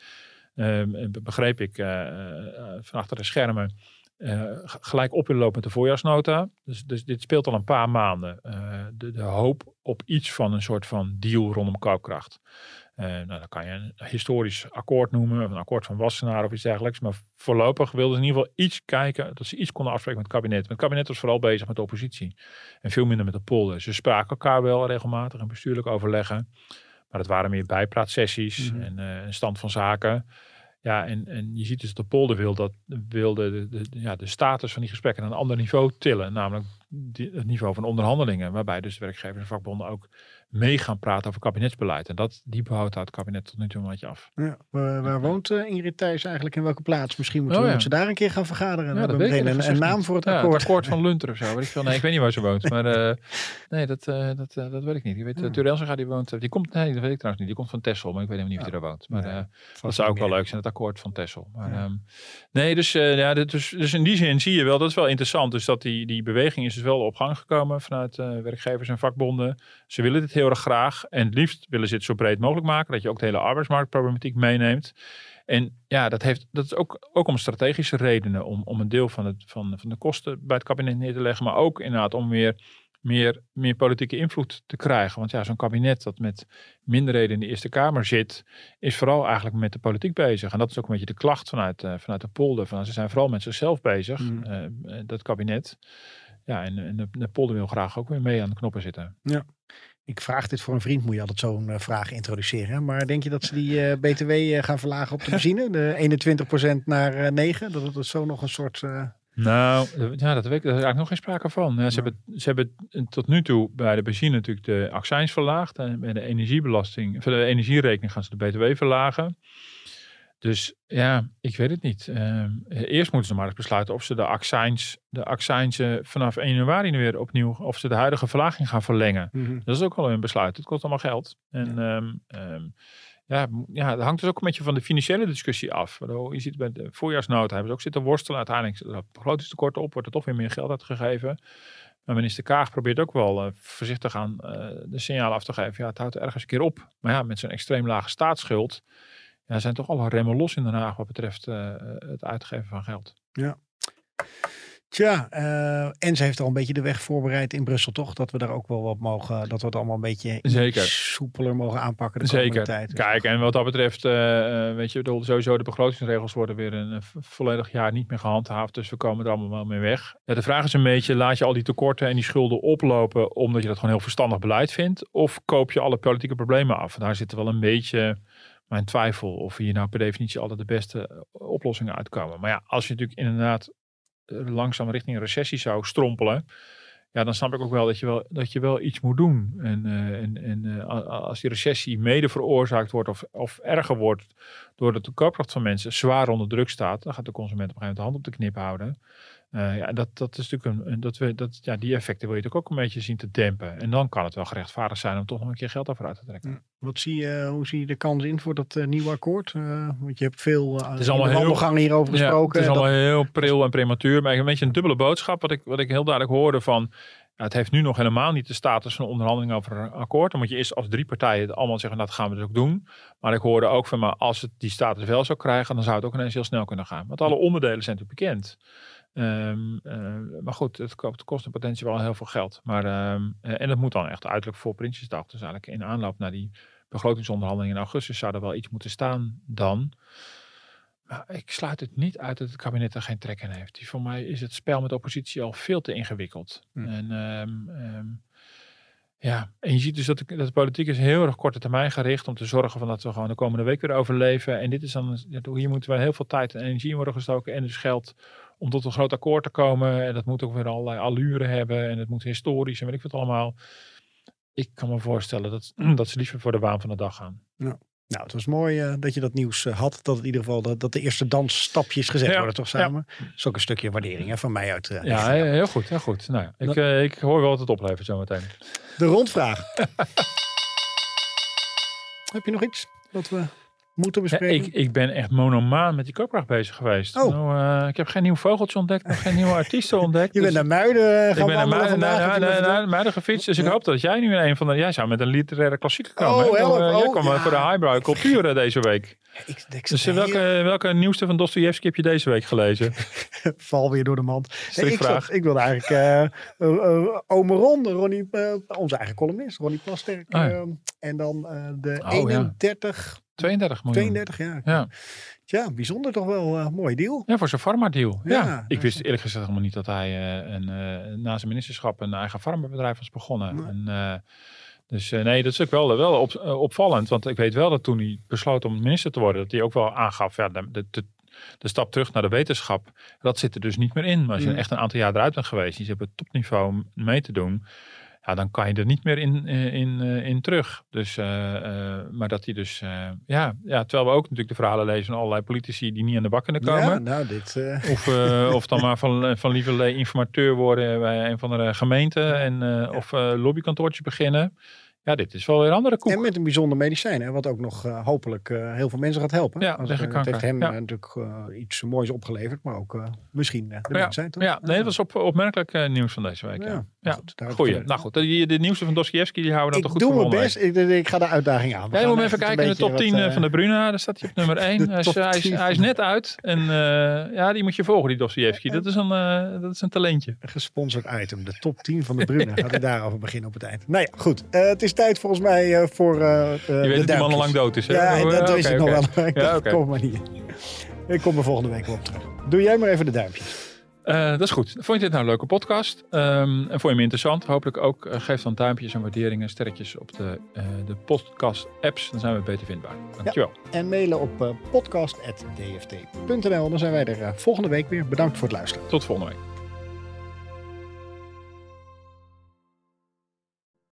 [SPEAKER 2] eh, begreep ik, eh, eh, van achter de schermen, eh, gelijk op willen lopen met de voorjaarsnota. Dus, dus dit speelt al een paar maanden. Eh, de, de hoop op iets van een soort van deal rondom koopkracht. Eh, nou, dan kan je een historisch akkoord noemen, of een akkoord van Wassenaar of iets dergelijks. Maar voorlopig wilden ze in ieder geval iets kijken, dat ze iets konden afspreken met het kabinet. Want het kabinet was vooral bezig met de oppositie en veel minder met de polder. Ze spraken elkaar wel regelmatig in bestuurlijk overleggen. Maar het waren meer bijpraatsessies
[SPEAKER 1] Mhm.
[SPEAKER 2] en een stand van zaken. Ja, en, en je ziet dus dat de polder wil, dat, wil de, de, ja, de status van die gesprekken naar een ander niveau tillen. Namelijk het niveau van onderhandelingen. Waarbij dus werkgevers en vakbonden ook mee gaan praten over kabinetsbeleid. En dat, die behoudt het kabinet tot nu toe een beetje af.
[SPEAKER 1] Ja, waar, waar woont eh, Ingrid Thijs eigenlijk? In welke plaats? Misschien moeten,
[SPEAKER 2] Oh,
[SPEAKER 1] we,
[SPEAKER 2] ja.
[SPEAKER 1] daar een keer gaan vergaderen.
[SPEAKER 2] Ja,
[SPEAKER 1] hebben
[SPEAKER 2] dat
[SPEAKER 1] we een, naam voor het
[SPEAKER 2] Ja,
[SPEAKER 1] akkoord.
[SPEAKER 2] Het akkoord van Lunter of zo. Weet ik, veel. Nee, ik weet niet waar ze woont. Maar eh, nee, dat, eh, dat, dat weet ik niet. Ik weet,
[SPEAKER 1] Hmm.
[SPEAKER 2] Turelsinga die woont. Die komt, nee, dat weet ik trouwens niet. Die komt van Texel, maar ik weet helemaal niet of die daar woont. Maar
[SPEAKER 1] Nee,
[SPEAKER 2] dat zou ook wel leuk zijn, het akkoord van Texel. Maar,
[SPEAKER 1] Ja.
[SPEAKER 2] ehm, nee, dus, ja, dus, dus in die zin zie je wel, dat is wel interessant. Dus dat die, die beweging is dus wel op gang gekomen vanuit werkgevers en vakbonden. Ze willen dit heel erg graag. En het liefst willen ze het zo breed mogelijk maken. Dat je ook de hele arbeidsmarktproblematiek meeneemt. En ja, dat, heeft, dat is ook, ook om strategische redenen. Om, om een deel van, het, van, van de kosten bij het kabinet neer te leggen. Maar ook inderdaad om weer meer, meer politieke invloed te krijgen. Want ja, zo'n kabinet dat met minderheden in de Eerste Kamer zit, is vooral eigenlijk met de politiek bezig. En dat is ook een beetje de klacht vanuit, eh, vanuit de polder. Van, ze zijn vooral met zichzelf bezig,
[SPEAKER 1] Mhm.
[SPEAKER 2] eh, eh, dat kabinet. Ja, en, en de, de polder wil graag ook weer mee aan de knoppen zitten.
[SPEAKER 1] Ik vraag dit voor een vriend, moet je altijd zo'n eh, vraag introduceren. Maar denk je dat ze die eh, BTW eh, gaan verlagen op de benzine? De 21% naar eh 9? Dat het zo nog een soort...
[SPEAKER 2] Nou, ja, dat weet ik. Daar is eigenlijk nog geen sprake van. Ja, ze, hebben, ze hebben tot nu toe bij de benzine natuurlijk de accijns verlaagd. En bij de energiebelasting, voor de energierekening gaan ze de BTW verlagen. Dus ja, ik weet het niet. Ehm, eerst moeten ze maar eens besluiten of ze de accijns, de accijnsen vanaf 1 januari nu weer opnieuw, of ze de huidige verlaging gaan verlengen. Dat is ook wel een besluit. Het kost allemaal geld. En ja, m- ja, dat hangt dus ook een beetje van de financiële discussie af. Je ziet bij de voorjaarsnota hebben ze ook zitten worstelen. Uiteindelijk begrotingstekort op, wordt er toch weer meer geld uitgegeven. Maar minister Kaag probeert ook wel eh, voorzichtig aan eh, de signalen af te geven. Ja, het houdt ergens een keer op. Maar ja, met zo'n extreem lage staatsschuld. Ja, zijn toch alle remmen los in Den Haag wat betreft uh, het uitgeven van geld.
[SPEAKER 1] Ja. Tja, uh, en ze heeft al een beetje de weg voorbereid in Brussel, toch? Dat we daar ook wel wat mogen, dat we het allemaal een beetje
[SPEAKER 2] Zeker.
[SPEAKER 1] soepeler mogen aanpakken de
[SPEAKER 2] Zeker.
[SPEAKER 1] tijd.
[SPEAKER 2] Kijk, en wat dat betreft, uh, weet je, sowieso de begrotingsregels worden weer een volledig jaar niet meer gehandhaafd. Dus we komen er allemaal wel mee weg. De vraag is een beetje, laat je al die tekorten en die schulden oplopen omdat je dat gewoon heel verstandig beleid vindt? Of koop je alle politieke problemen af? Daar zit wel een beetje mijn twijfel of hier nou per definitie altijd de beste oplossingen uitkomen. Maar ja, als je natuurlijk inderdaad langzaam richting een recessie zou strompelen. Ja, dan snap ik ook wel dat je wel, dat je wel iets moet doen. En, uh, en, en als die recessie mede veroorzaakt wordt of, of erger wordt doordat de koopkracht van mensen zwaar onder druk staat, dan gaat de consument op een gegeven moment de hand op de knip houden. Uh, ja, dat, dat is natuurlijk een, dat we, dat, ja, die effecten wil je natuurlijk ook een beetje zien te dempen. En dan kan het wel gerechtvaardigd zijn om toch nog een keer geld over uit te trekken.
[SPEAKER 1] Wat zie je, hoe zie je de kans in voor dat uh, nieuwe akkoord? Uh, want je hebt veel uh,
[SPEAKER 2] het is allemaal
[SPEAKER 1] heel, hierover gesproken.
[SPEAKER 2] Ja, het is allemaal heel pril en prematuur. Maar een beetje een dubbele boodschap. Wat ik, wat ik heel duidelijk hoorde van... Ja, het heeft nu nog helemaal niet de status van onderhandeling over een akkoord. Dan moet je eerst als drie partijen het allemaal zeggen, nou, dat gaan we dus ook doen. Maar ik hoorde ook van, maar als het die status wel zou krijgen, dan zou het ook ineens heel snel kunnen gaan. Want alle onderdelen zijn natuurlijk bekend. Um, uh, maar goed, het, het kost in potentie wel heel veel geld. Maar, um, en het moet dan echt uiterlijk voor Prinsjesdag. Dus eigenlijk in aanloop naar die begrotingsonderhandelingen in augustus zou er wel iets moeten staan dan. Maar ik sluit het niet uit dat het kabinet er geen trek in heeft. Voor mij is het spel met de oppositie al veel te ingewikkeld.
[SPEAKER 1] Hm.
[SPEAKER 2] En um, ja, en je ziet dus dat de, dat de politiek is heel erg korte termijn gericht om te zorgen van dat we gewoon de komende week weer overleven. En dit is dan, hier moeten we heel veel tijd en energie in worden gestoken en dus geld om tot een groot akkoord te komen. En dat moet ook weer allerlei allure hebben en het moet historisch en weet ik wat allemaal. Ik kan me voorstellen dat, <clears throat> dat ze liever voor de waan van de dag gaan.
[SPEAKER 1] Ja. Nou, het was mooi uh, dat je dat nieuws uh, had. Dat in ieder geval dat, dat de eerste dansstapjes gezet ja, worden, toch samen? Ja. Dat is ook een stukje waardering hè, van mij uit. Uh,
[SPEAKER 2] ja, heel, heel goed. Heel goed. Nou, ik, dat... ik hoor wel wat het oplevert zometeen.
[SPEAKER 1] De rondvraag. <laughs> Heb je nog iets dat we moeten bespreken?
[SPEAKER 2] Ja, ik, ik ben echt monomaan met die koopkracht bezig geweest.
[SPEAKER 1] Oh.
[SPEAKER 2] Nou, uh, ik heb geen nieuw vogeltje ontdekt, nog geen nieuwe artiesten <laughs> ontdekt.
[SPEAKER 1] Je bent naar Muiden gaan
[SPEAKER 2] Ik ben naar Muiden, naar, naar, naar, Muiden gefietst. Dus ik hoop dat jij nu een van de... Jij zou met een literaire klassieker komen.
[SPEAKER 1] Oh, help.
[SPEAKER 2] Jij
[SPEAKER 1] oh,
[SPEAKER 2] kwam
[SPEAKER 1] ja.
[SPEAKER 2] voor de highbrow cultuur deze week.
[SPEAKER 1] Ik, ik
[SPEAKER 2] dus welke, welke nieuwste van Dostoevsky heb je deze week gelezen? <laughs>
[SPEAKER 1] Val weer door de mand.
[SPEAKER 2] Nee,
[SPEAKER 1] ik, zat, ik wilde eigenlijk uh, uh, uh, Ome Ron, Ronnie, onze eigen columnist, Ronnie Plasterk.
[SPEAKER 2] Oh, ja.
[SPEAKER 1] en dan de oh, 31...
[SPEAKER 2] Ja. 32 miljoen.
[SPEAKER 1] 32, ja.
[SPEAKER 2] Ja,
[SPEAKER 1] ja bijzonder toch wel een mooi deal.
[SPEAKER 2] Ja, voor zijn farma-deal. Ja,
[SPEAKER 1] Ja,
[SPEAKER 2] ik wist eerlijk gezegd helemaal niet dat hij uh, een, uh, na zijn ministerschap een eigen farmabedrijf was begonnen.
[SPEAKER 1] Nee.
[SPEAKER 2] En, uh, dus nee, dat is ook wel, wel op, opvallend. Want ik weet wel dat toen hij besloot om minister te worden, dat hij ook wel aangaf, ja, de, de, stap terug naar de wetenschap, dat zit er dus niet meer in. Maar als je echt een aantal jaar eruit bent geweest, je hebt het topniveau mee te doen, ja, dan kan je er niet meer in, in, in, in terug. Dus, uh, uh, maar dat hij dus, uh, ja, ja, terwijl we ook natuurlijk de verhalen lezen van allerlei politici die niet aan de bak kunnen komen.
[SPEAKER 1] Ja, nou, dit...
[SPEAKER 2] Of, of dan <laughs> maar van, van lieverlee informateur worden bij een van de gemeenten en of lobbykantoortjes beginnen. Ja, dit is wel weer een andere koek.
[SPEAKER 1] En met een bijzonder medicijn, hè, wat ook nog uh, hopelijk uh, heel veel mensen gaat helpen.
[SPEAKER 2] Ja,
[SPEAKER 1] Als,
[SPEAKER 2] uh,
[SPEAKER 1] het heeft hem ja. natuurlijk iets moois opgeleverd, maar ook misschien de
[SPEAKER 2] ja,
[SPEAKER 1] mensheid. Toch?
[SPEAKER 2] Ja, nee, dat was op, opmerkelijk nieuws van deze week. Ja, ja.
[SPEAKER 1] Goed,
[SPEAKER 2] Goeie. Nou goed, de, de nieuwste van Dostoevsky die houden we dan
[SPEAKER 1] ik
[SPEAKER 2] toch goed
[SPEAKER 1] doe mijn best. Ik, ik, ga de uitdaging aan.
[SPEAKER 2] We ja, moet even kijken in de top 10 wat, van de Bruna. Daar staat hij op <laughs> nummer 1. Hij is, hij, is, hij is, net uit. En ja, die moet je volgen, die Dostoevsky. Dat, is een, dat is een talentje.
[SPEAKER 1] Een gesponsord item. De top 10 van de Bruna. <laughs> Gaat ik daarover beginnen op het eind. Nou ja, goed. het is tijd volgens mij voor voor uh,
[SPEAKER 2] Je weet dat die man al lang dood is, hè?
[SPEAKER 1] Ja, en dat is het
[SPEAKER 2] okay.
[SPEAKER 1] nog wel. Ik
[SPEAKER 2] ja, <laughs> okay.
[SPEAKER 1] kom maar niet. Ik kom er volgende week wel op terug. Doe jij maar even de duimpjes.
[SPEAKER 2] Uh, dat is goed. Vond je dit nou een leuke podcast? Um, en vond je hem interessant? Hopelijk ook. Uh, geef dan duimpjes en waarderingen, sterretjes op de, uh, de podcast apps. Dan zijn we beter vindbaar. Dankjewel.
[SPEAKER 1] Ja, en mailen op podcast.dft.nl. Dan zijn wij er volgende week weer. Bedankt voor het luisteren.
[SPEAKER 2] Tot volgende week.